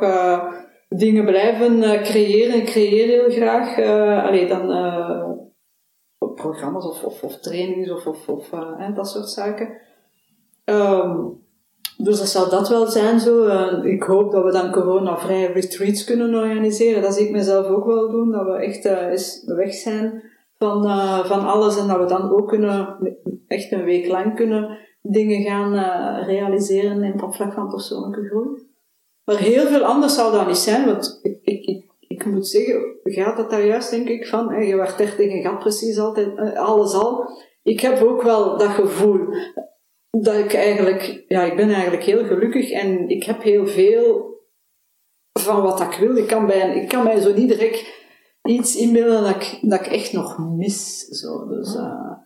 dingen blijven creëren. Ik creëer heel graag. alleen dan programma's of, of, of, trainings of, of, of dat soort zaken. Um, dus dat zal dat wel zijn zo. ik hoop dat we dan corona-vrije retreats kunnen organiseren. Dat zie ik mezelf ook wel doen. Dat we echt eens weg zijn van, van alles en dat we dan ook kunnen, echt een week lang kunnen dingen gaan realiseren in op vlak van persoonlijke groei. Maar heel veel anders zou dat niet zijn, want ik, ik, ik moet zeggen, gaat dat daar juist denk ik van, je werd 30 en gaat precies altijd uh, alles al. Ik heb ook wel dat gevoel dat ik eigenlijk, ja, ik ben eigenlijk heel gelukkig en ik heb heel veel van wat ik wil. Ik kan, bij, ik kan mij zo niet direct iets inbeelden dat ik, dat ik echt nog mis. Zo. Dus, uh,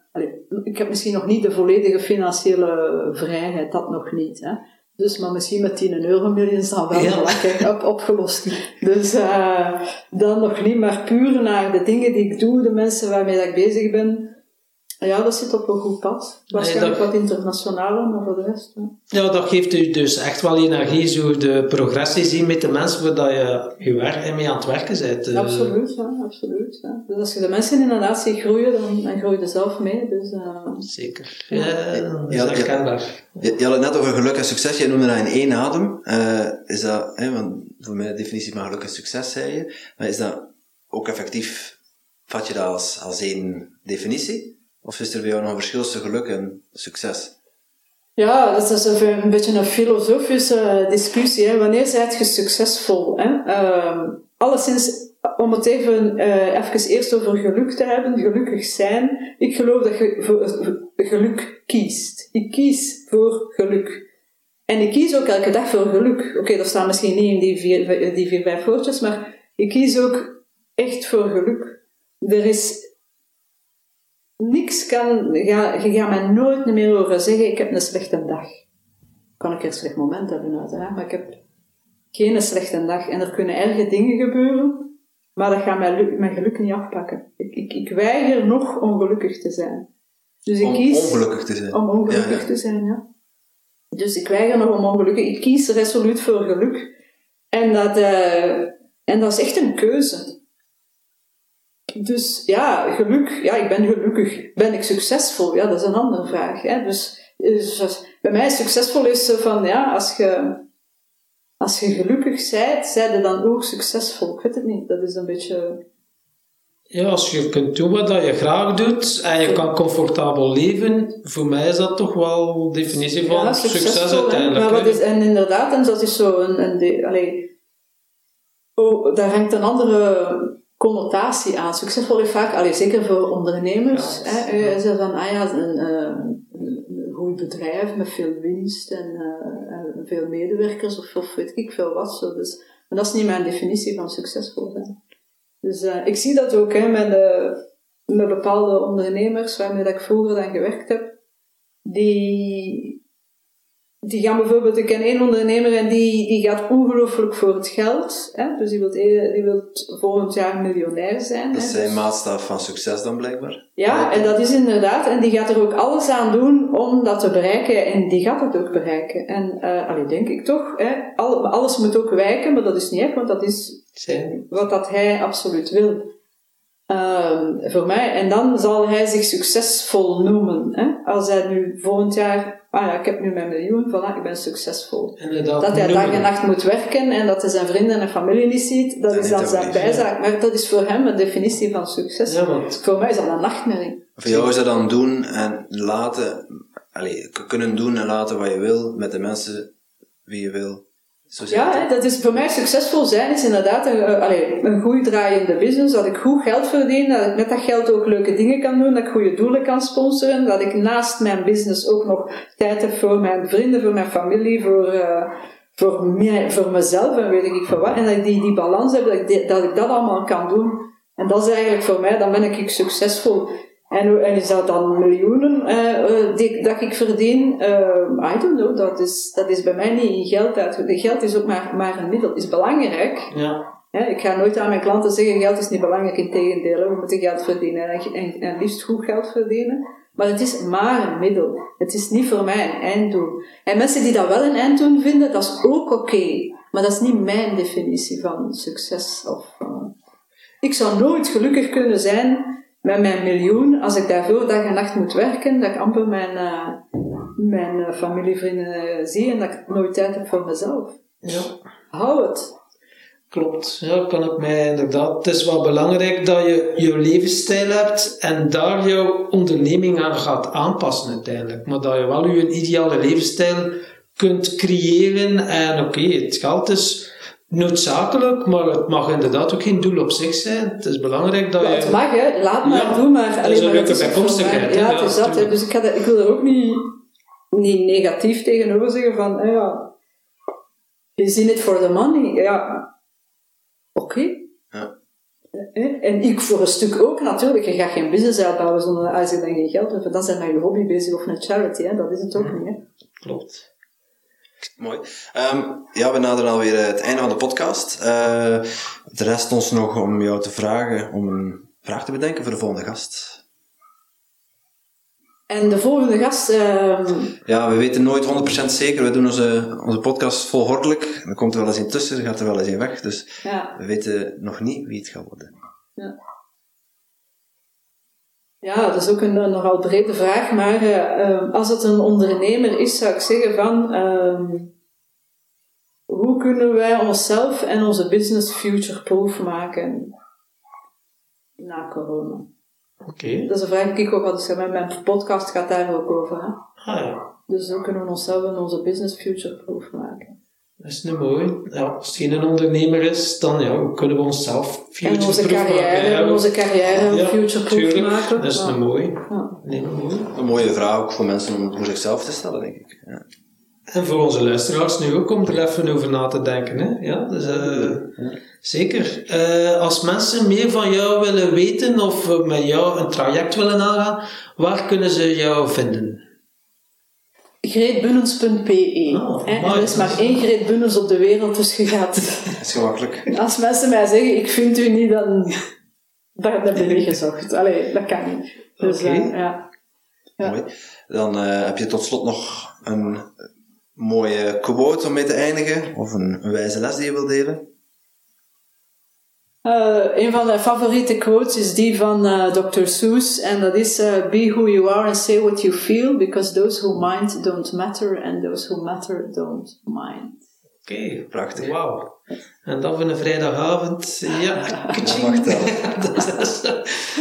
ik heb misschien nog niet de volledige financiële vrijheid, dat nog niet. Hè. Dus, maar misschien met 10 euro miljoen is dat wel ja. lekker op, opgelost. Dus uh, dan nog niet, maar puur naar de dingen die ik doe, de mensen waarmee dat ik bezig ben, ja, dat zit op een goed pad. Waarschijnlijk nee, dat... wat internationaler, maar voor de rest. Ja. ja, dat geeft u dus echt wel energie, zo de progressie zien met de mensen waar je, je werk, mee aan het werken bent. Uh... Absoluut, ja, absoluut. Ja. Dus als je de mensen inderdaad ziet groeien, dan, dan groei je zelf mee. Dus, uh... Zeker, ja, dat is herkenbaar. Je, je, had het net over geluk en succes, je noemde dat in één adem. Uh, is dat, hè, want voor mij de definitie van geluk en succes, zei je, maar is dat ook effectief, vat je dat als, als één definitie? Of is er bij jou nog een verschil tussen geluk en succes? Ja, dat is een, een beetje een filosofische discussie. Hè. Wanneer zijt je succesvol? Hè? Uh, alleszins, om het even, uh, even eerst over geluk te hebben, gelukkig zijn. Ik geloof dat je geluk kiest. Ik kies voor geluk. En ik kies ook elke dag voor geluk. Oké, dat staat misschien niet in die vier, die vier, vijf woordjes, maar ik kies ook echt voor geluk. Er is niks kan, ga, je gaat mij nooit meer over zeggen, ik heb een slechte dag. Kan ik een slecht moment hebben uiteraard, maar ik heb geen slechte dag. En er kunnen erge dingen gebeuren, maar dat gaat mijn, mijn geluk niet afpakken. Ik, ik, ik weiger nog ongelukkig te zijn. Dus ik om kies... ongelukkig te zijn. Om ongelukkig te zijn, ja. Dus ik weiger nog om ongelukkig... Ik kies resoluut voor geluk. En dat, uh, en dat is echt een keuze. Dus ja, geluk, ja, ik ben gelukkig. Ben ik succesvol? Ja, dat is een andere vraag. Hè? Dus, dus bij mij succesvol is van, ja, als je, als je gelukkig bent, zijn je dan ook succesvol? Ik weet het niet, dat is een beetje... Ja, als je kunt doen wat je graag doet en je kan comfortabel leven, voor mij is dat toch wel de definitie van succes uiteindelijk. Maar wat is, en inderdaad, en dat is zo een... een de, allee, oh, daar hangt een andere connotatie aan. Succesvol is vaak, allee, zeker voor ondernemers, ja, hè, er van, ah ja, een, een, een goed bedrijf met veel winst en, uh, veel medewerkers of, of, weet ik veel wat. Zo. Dus, maar dat is niet mijn definitie van succesvol zijn. Dus uh, ik zie dat ook hè, met, de, met bepaalde ondernemers waarmee dat ik vroeger dan gewerkt heb, die die gaan bijvoorbeeld, ik ken één ondernemer en die, die gaat ongelooflijk voor het geld. Hè? Dus die wil, die wil volgend jaar miljonair zijn. Dat is zijn dus, maatstaf van succes dan blijkbaar? Ja, en dat is inderdaad. En die gaat er ook alles aan doen om dat te bereiken. En die gaat het ook bereiken. En uh, allee, denk ik toch, hè? Al, alles moet ook wijken, maar dat is niet echt, want dat is wat dat hij absoluut wil. Um, voor mij. En dan zal hij zich succesvol noemen. Hè? Als hij nu volgend jaar ah ja, ik heb nu mijn miljoen, voilà, ik ben succesvol. dat hij dag en nacht moet werken en dat hij zijn vrienden en familie niet ziet, dat, is dan zijn bijzaak. Maar dat is voor hem een definitie van succes. Ja, want... Voor mij is dat een nachtmerrie. Voor jou is dat dan doen en laten, allez, kunnen doen en laten wat je wil met de mensen wie je wil Zo Ja, dat is voor mij succesvol zijn is inderdaad een, eh, allee, een goed draaiende business. Dat ik goed geld verdien, dat ik met dat geld ook leuke dingen kan doen, dat ik goede doelen kan sponsoren, dat ik naast mijn business ook nog tijd heb voor mijn vrienden, voor mijn familie, voor, eh, voor, mij, voor mezelf en weet ik voor wat. En dat ik die, die balans heb, dat ik, dat ik dat allemaal kan doen. En dat is eigenlijk voor mij, dan ben ik succesvol. En, en is dat dan miljoenen eh, eh, die, dat ik verdien? Eh, I don't know. Dat is, dat is bij mij niet in geld geld is ook maar, maar een middel. is belangrijk. Ja. Hè, ik ga nooit aan mijn klanten zeggen, geld is niet belangrijk. Integendeel, hè. we moeten geld verdienen. En, en, en liefst goed geld verdienen. Maar het is maar een middel. Het is niet voor mij een einddoel. En mensen die dat wel een einddoel vinden, dat is ook oké. Maar dat is niet mijn definitie van succes. Of, ik zou nooit gelukkig kunnen zijn met mijn miljoen als ik daarvoor dag en nacht moet werken, dat ik amper mijn, eh, mijn eh, familievrienden eh, zie en dat ik nooit tijd heb voor mezelf. ja. Hou het. Klopt, ja, kan ik mij inderdaad. Het is wel belangrijk dat je je levensstijl hebt en daar jouw onderneming aan gaat aanpassen uiteindelijk. Maar dat je wel je ideale levensstijl kunt creëren en oké, het geld is noodzakelijk, maar het mag inderdaad ook geen doel op zich zijn. Het is belangrijk dat Ja, je... het mag, hè. Laat maar, Ja, doe maar. Alleen is een maar leuke het is voor bijkomstigheid. Ja, Ja, het is dat. Hè. Dus ik, ga dat, ik wil er ook niet, niet negatief tegenover zeggen van, eh, ja, je ziet het voor de money. Ja, oké. Ja. Eh, En ik voor een stuk ook natuurlijk. Je gaat geen business uitbouwen zonder als je dan geen geld hebt. Dan zijn met je hobby bezig of met charity. Hè. Dat is het ook niet. Hè. Klopt. Mooi. Ehm, ja, we naderen alweer het einde van de podcast. Eh het rest ons nog om jou te vragen om een vraag te bedenken voor de volgende gast. En de volgende gast, ehm, Ja, we weten nooit 100% zeker. We doen onze, onze podcast volgordelijk. Er komt er wel eens in tussen, er gaat er wel eens in weg. Dus ja, we weten nog niet wie het gaat worden. Ja, dat is ook een, een nogal brede vraag, maar eh, ehm, als het een ondernemer is, zou ik zeggen van ehm, hoe kunnen wij onszelf en onze business future-proof maken na corona? Oké. Dat is een vraag die ik ook altijd zeg, mijn podcast gaat daar ook over. Hè? Ah ja. Dus hoe kunnen we onszelf en onze business future-proof maken? Dat is nu mooi. Ja, als het geen ondernemer is, dan ja, hoe kunnen we onszelf En onze future-proof maken? carrière, Ja, en onze carrière ja, future-proof maken. Dat is Ja. een mooi. Ja. Nee, mooi. Een mooie vraag ook voor mensen om voor zichzelf te stellen, denk ik. Ja. En voor onze luisteraars nu ook om er even over na te denken. Hè? Ja, dus, eh, Zeker. Eh, als mensen meer van jou willen weten of met jou een traject willen aangaan, waar kunnen ze jou vinden? Greetbunnens.be. Oh, er is maar één Greet Bunnens op de wereld, dus je gaat... *laughs* Dat is gemakkelijk. Als mensen mij zeggen, ik vind u niet, dan... Dan heb je niet gezocht. Allee, dat kan niet. Dus, eh, ja. Ja. Mooi. Dan eh, heb je tot slot nog een mooie quote om mee te eindigen. Of een, een wijze les die je wilt delen. Eh, een van mijn favoriete quotes is die van eh, Dr. Seuss. En dat is, eh, be who you are and say what you feel, because those who mind don't matter, and those who matter don't mind. Oké, Prachtig. Wauw. En dat van een vrijdagavond. Ja, kaching. mag wel. *laughs* Dat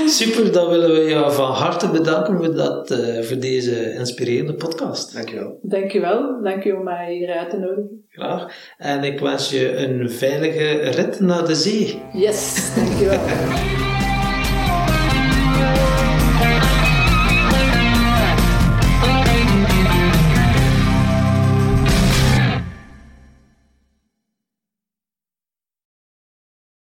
is Super, dan willen we jou van harte bedanken voor, dat, eh, voor deze inspirerende podcast. Dankjewel. Dankjewel. Dank u om mij hier uit te nodigen. Graag. En ik wens je een veilige rit naar de zee. Yes, dankjewel. *laughs*